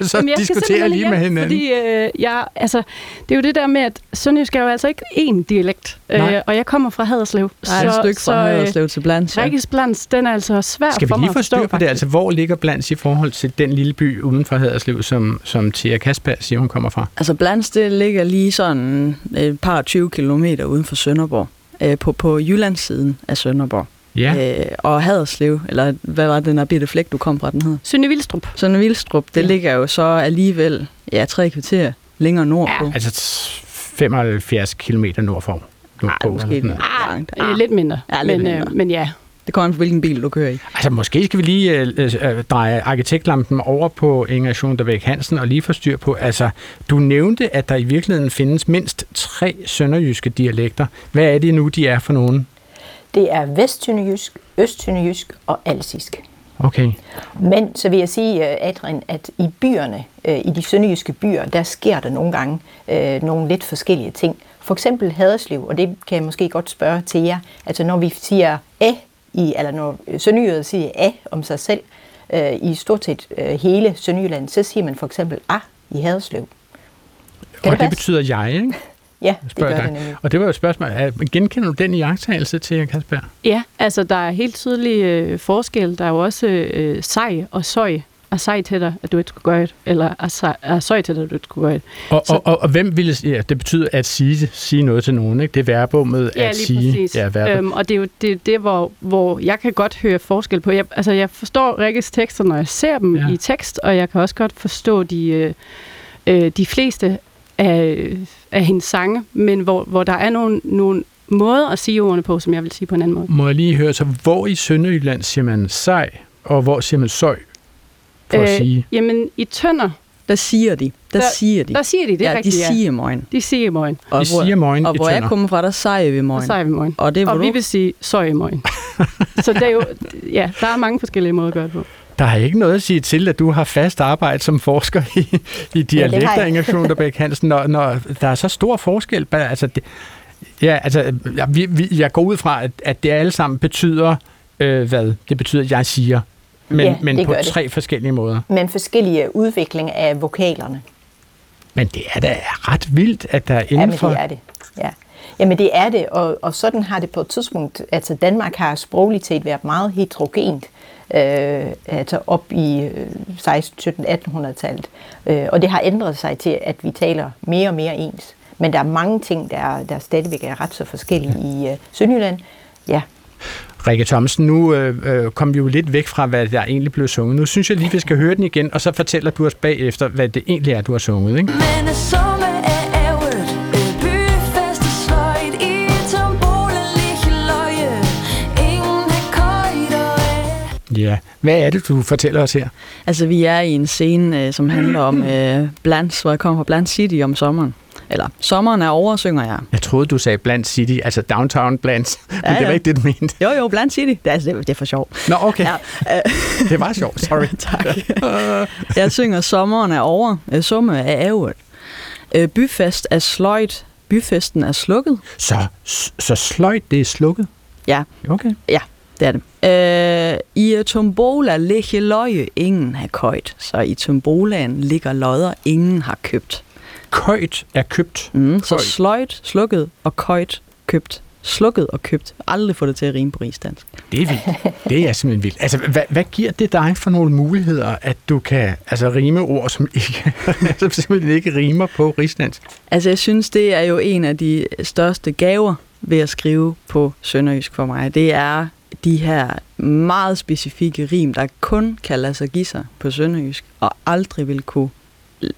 så Jamen, jeg skal diskuterer lige med hinanden. Fordi øh, jeg, altså, det er jo det der med, at sønderjysk er jo altså ikke én dialekt. Nej. Øh, og jeg kommer fra Haderslev. Der er et stykke fra Haderslev til Blands, ja. Rikkes Blands, den er altså svær Skal vi for mig lige at få styr forstå, på det? Altså, hvor ligger Blands i forhold til den lille by uden for Haderslev, som, som Thea Kasper siger, hun kommer fra? Altså Blands, det ligger lige sådan et par 20 kilometer uden for Sønderborg. Øh, på, på Jyllandssiden af Sønderborg. Ja. Øh, og Haderslev, eller hvad var det, den der bitte flæk, du kom fra, den hed? Sønne Vildstrup. Sønne Vildstrup, det ja. ligger jo så alligevel, ja, tre kvarter længere nordpå. Altså t- 75 km nordfor. nordpå, måske eller sådan lidt noget. Ah, øh, lidt mindre. Ja, lidt men, mindre. Øh, men ja. Det kommer an på, hvilken bil du kører i. Altså, måske skal vi lige øh, øh, dreje arkitektlampen over på Inger Schoendervæk Hansen og lige få styr på, altså, du nævnte, at der i virkeligheden findes mindst tre sønderjyske dialekter. Hvad er det nu, de er for nogen? Det er vestsynderjysk, østsynderjysk og alsisk. Okay. Men så vil jeg sige, øh, Adrian, at i byerne, øh, i de sønderjyske byer, der sker der nogle gange øh, nogle lidt forskellige ting. For eksempel Haderslev, og det kan jeg måske godt spørge til jer. Altså når vi siger æ, i, eller når sønderjyder siger æ om sig selv, øh, i stort set øh, hele Sønderjylland, så siger man for eksempel a i Haderslev. Kan og det passe? betyder jeg, ikke? Ja, det gør dig. det nemlig. Og det var jo et spørgsmål. Er- Genkender du den iagttagelse til Kasper? Ja, altså der er helt tydelig øh, forskel. Der er jo også øh, sej og søj. Er sej til dig, at du ikke skulle gøre det, eller er, sej, er søj til dig, at du ikke skulle gøre det. Og, og, og, og hvem ville... Ja, det betyder at sige, sige noget til nogen, ikke? Det er verbummet Ja, at lige sige. præcis. Ja, verbet. øhm, og det er jo det, det hvor, hvor jeg kan godt høre forskel på. Jeg, altså, jeg forstår Rikkes tekster, når jeg ser dem Ja. ja. i tekst, og jeg kan også godt forstå de, øh, øh, de fleste af, af hendes sange, men hvor, hvor der er nogle, nogle måder at sige ordene på, som jeg vil sige på en anden måde. Må jeg lige høre, så hvor i Sønderjylland siger man sej, og hvor siger man søj, for øh, at sige? Jamen, i Tønder, Der siger de. Der, Der- siger de. der siger de, det er ja, rigtigt, de ja. siger morgen. de siger morgen. Og De siger morgen og hvor jeg kommer fra, der siger vi morgen. Og så er vi i morgen. Og det hvor Og du... vi vil sige søj i morgen. [laughs] så det er jo, ja, der er mange forskellige måder at gøre det på. Der er ikke noget at sige til, at du har fast arbejde som forsker i, i dialekter, Inger Klunderbæk Hansen, når, når der er så stor forskel. Altså, det, ja, altså, jeg, vi, jeg går ud fra, at, at det alle sammen betyder, øh, hvad? Det betyder, at jeg siger, men, Ja, men på gør det. tre forskellige måder. Men forskellige udvikling af vokalerne. Men det er da ret vildt, at der er inden Jamen, for... det er det. Ja. Jamen, det er det, og, og sådan har det på et tidspunkt, altså Danmark har sprogligt set været meget heterogent, øh, altså op i øh, 16, 17, 1800-tallet. Øh, og det har ændret sig til, at vi taler mere og mere ens. Men der er mange ting, der, der stadigvæk er ret så forskellige i øh, Sønderjylland. Ja, Rikke Thomsen, nu øh, øh, kom vi jo lidt væk fra, hvad der egentlig blev sunget. Nu synes jeg lige, vi skal høre den igen, og så fortæller du os bagefter, hvad det egentlig er, du har sunget. Ikke? Men Ja. Hvad er det, du fortæller os her? Altså, vi er i en scene, øh, som handler om øh, Blands, hvor jeg kommer fra Bland City om sommeren. Eller, sommeren er over, synger jeg. Jeg troede, du sagde Bland City, altså Downtown Blands, [laughs] men Ja, det var ja. ikke det, du mente. Jo, jo, Bland City. Det er, altså, det, det er for sjov. Nå, okay. Ja, øh, Det var sjovt, sorry. [laughs] tak. jeg synger, sommeren er over. Øh, Summe er ærget. Øh, byfest er sløjt. Byfesten er slukket. Så, så sløjt, det er slukket? Ja. Okay. Ja, det er det. Øh, I tombola ligger løje, ingen har køjt. Så i tombolaen ligger lodder, ingen har købt. Køjt er købt. Mm, så sløjt, slukket og køjt, købt. Slukket og købt. Aldrig få det til at rime på rigsdansk. Det er vildt. Det er simpelthen vildt. Altså, hvad, hvad giver det dig for nogle muligheder, at du kan altså, rime ord, som, ikke, [laughs] som simpelthen ikke rimer på rigsdansk? Altså, jeg synes, det er jo en af de største gaver ved at skrive på sønderjysk for mig. Det er de her meget specifikke rim, der kun kan lade sig give sig på sønderjysk, og aldrig vil kunne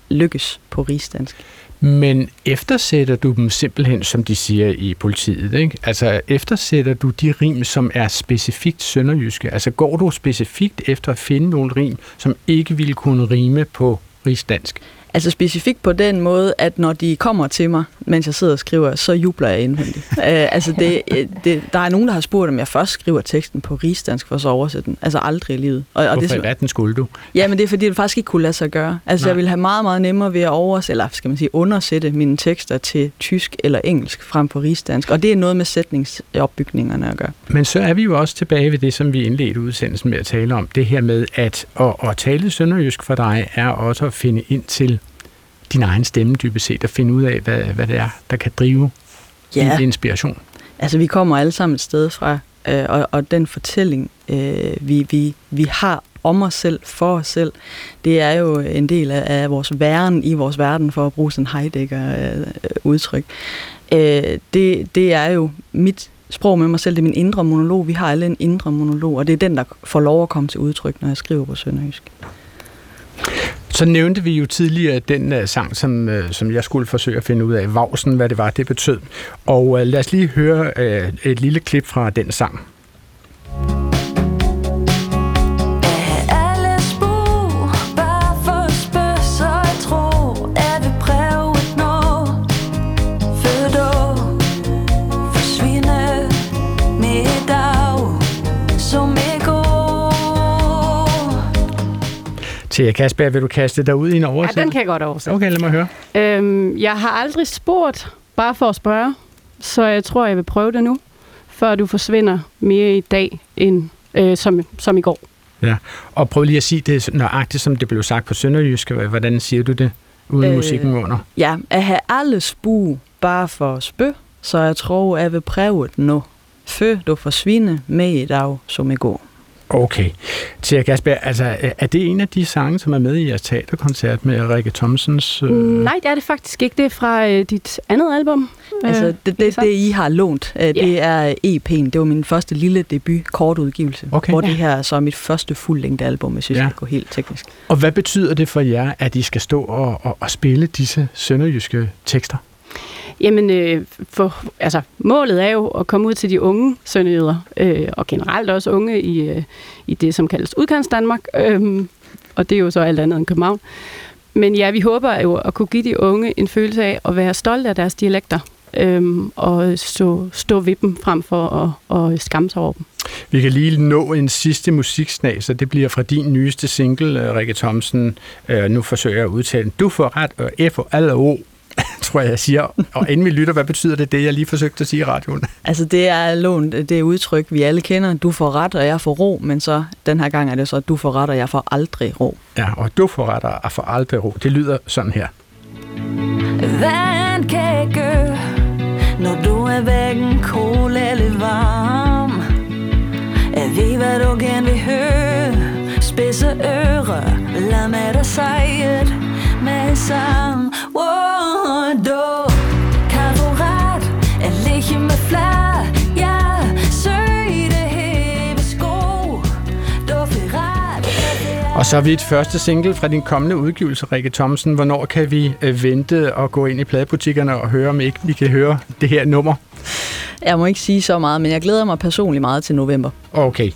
lykkes på rigsdansk. Men eftersætter du dem simpelthen, som de siger i politiet, ikke? Altså eftersætter du de rim, som er specifikt sønderjyske? Altså går du specifikt efter at finde nogle rim, som ikke ville kunne rime på rigsdansk? Altså specifikt på den måde, at når de kommer til mig, mens jeg sidder og skriver, så jubler jeg indvendigt. uh, [laughs] altså det, øh, det, der er nogen, der har spurgt, om jeg først skriver teksten på rigsdansk, for så at oversætte den. Altså aldrig i livet. Og, og Hvorfor det, i er verden skulle du? Ja, men det er fordi, det faktisk ikke kunne lade sig gøre. Altså Nej. jeg ville have meget, meget nemmere ved at oversætte, eller skal man sige, undersætte mine tekster til tysk eller engelsk frem på rigsdansk. Og det er noget med sætningsopbygningerne at gøre. Men så er vi jo også tilbage ved det, som vi indledte udsendelsen med at tale om. Det her med, at at, at tale sønderjysk for dig, er også at finde ind til din egen stemme dybest set, og finde ud af, hvad, hvad det er, der kan drive Ja. din inspiration. Altså, vi kommer alle sammen et sted fra, øh, og, og den fortælling, øh, vi, vi, vi har om os selv, for os selv, det er jo en del af, af vores væren i vores verden, for at bruge sådan Heidegger-udtryk. Øh, det, det er jo mit sprog med mig selv, det er min indre monolog. Vi har alle en indre monolog, og det er den, der får lov at komme til udtryk, når jeg skriver på sønderjysk. Så nævnte vi jo tidligere den uh, sang, som, uh, som jeg skulle forsøge at finde ud af, Vausen, hvad det var, det betød. Og uh, lad os lige høre uh, et lille klip fra den sang. Til Kasper, vil du kaste dig ud i en Ja, oversættelse? den kan jeg godt oversætte. Okay, lad mig høre. Øhm, jeg har aldrig spurgt, bare for at spørge, så jeg tror, jeg vil prøve det nu, før du forsvinder mere i dag, end, øh, som, som i går. Ja. Og prøv lige at sige det nøjagtigt, som det blev sagt på sønderjysk. Hvordan siger du det, uden øh, musikken under? Ja, at have alle spu bare for spøg, så jeg tror, jeg vil prøve det nu. Før du forsvinder med i dag, som i går. Okay. Tia Kasper, altså, er det en af de sange, som er med i jeres teaterkoncert med Rikke Thomsens... Øh... Nej, det er det faktisk ikke. Det er fra øh, dit andet album. Altså, Øh, det, det, det, I har lånt, øh, det er EP'en. Det var min første lille debut kortudgivelse, Okay. hvor Ja. det her så er mit første fuldlængde album, hvis jeg Ja. skal gå helt teknisk. Og hvad betyder det for jer, at I skal stå og, og, og spille disse sønderjyske tekster? Jamen, øh, for, altså, målet er jo at komme ud til de unge sønderjyder, øh, og generelt også unge i, øh, i det, som kaldes udkants Danmark, øh, og det er jo så alt andet end København. Men ja, vi håber jo at kunne give de unge en følelse af at være stolte af deres dialekter, øh, og stå, stå ved dem frem for at, at skamme sig over dem. Vi kan lige nå en sidste musiksnag, så det bliver fra din nyeste single, øh, Rikke Thomsen. Øh, nu forsøger jeg at udtale den. Du får ret, og F og alle O, tror jeg, jeg siger. Og inden vi lytter, hvad betyder det, det jeg lige forsøgte at sige i radioen? Altså det er lånt, det er udtryk, vi alle kender. Du får ret, og jeg får ro, men så den her gang er det så, du får ret, og jeg får aldrig ro. Ja, og du får ret, og jeg får aldrig ro. Det lyder sådan her. Vandkage Når du er hverken kold eller varm Jeg ved hvad du gerne vil høre Spidse ører Lad mig dig sige det med sammen Og så er vi et første single fra din kommende udgivelse, Rikke Thomsen. Hvornår kan vi øh, vente og gå ind i pladebutikkerne og høre, om ikke vi kan høre det her nummer? Jeg må ikke sige så meget, men jeg glæder mig personligt meget til november. Okay.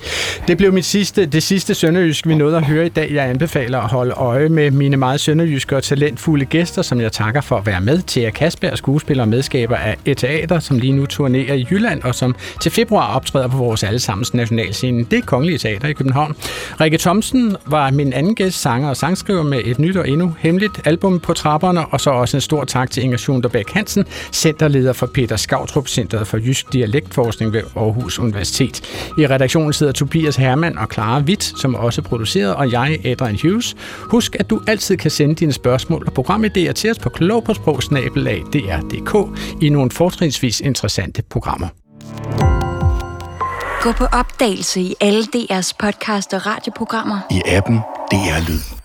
Det blev mit sidste, det sidste sønderjysk, vi nåede at høre i dag. Jeg anbefaler at holde øje med mine meget sønderjyske og talentfulde gæster, som jeg takker for at være med. Thea Kasper, skuespiller og medskaber af et teater, som lige nu turnerer i Jylland, og som til februar optræder på vores allesammens nationalscene. Det er Kongelige Teater i København. Rikke Thomsen var min anden gæst, sanger og sangskriver med et nyt og endnu hemmeligt album på trapperne, og så også en stor tak til Inger Sunderbæk Hansen, centerleder for Peter Skautrup Centeret for Jysk Dialektforskning ved Aarhus Universitet. I redaktionen sidder Tobias Hermann og Clara Witt, som også produceret, og jeg, Adrian Hughes. Husk, at du altid kan sende dine spørgsmål og programidéer til os på klogpåsprogsnabelag.dr.dk i nogle fortrinsvis interessante programmer. Gå på opdagelse i alle DR's podcast og radioprogrammer. I appen DR Lyd.